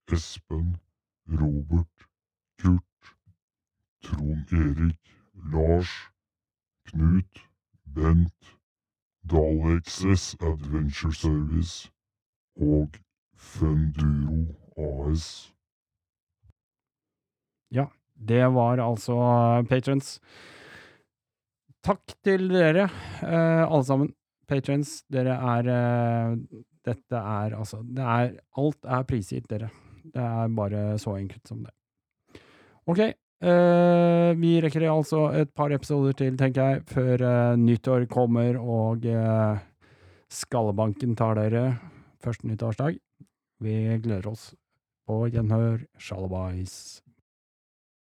Espen, Robert, Kurt, Trond Erik, Lars, Knut, Bent, Dalexes Adventure Service og Funduro AS. Ja, Det var altså patrons. Takk til dere, eh, alle sammen. Patrons, dere er eh, Dette er altså det er, Alt er prisgitt dere. Det er bare så enkelt som det. Ok. Eh, vi rekker altså et par episoder til, tenker jeg, før uh, nyttår kommer og uh, Skallebanken tar dere første nyttårsdag. Vi gleder oss på gjenhør. Shalabais.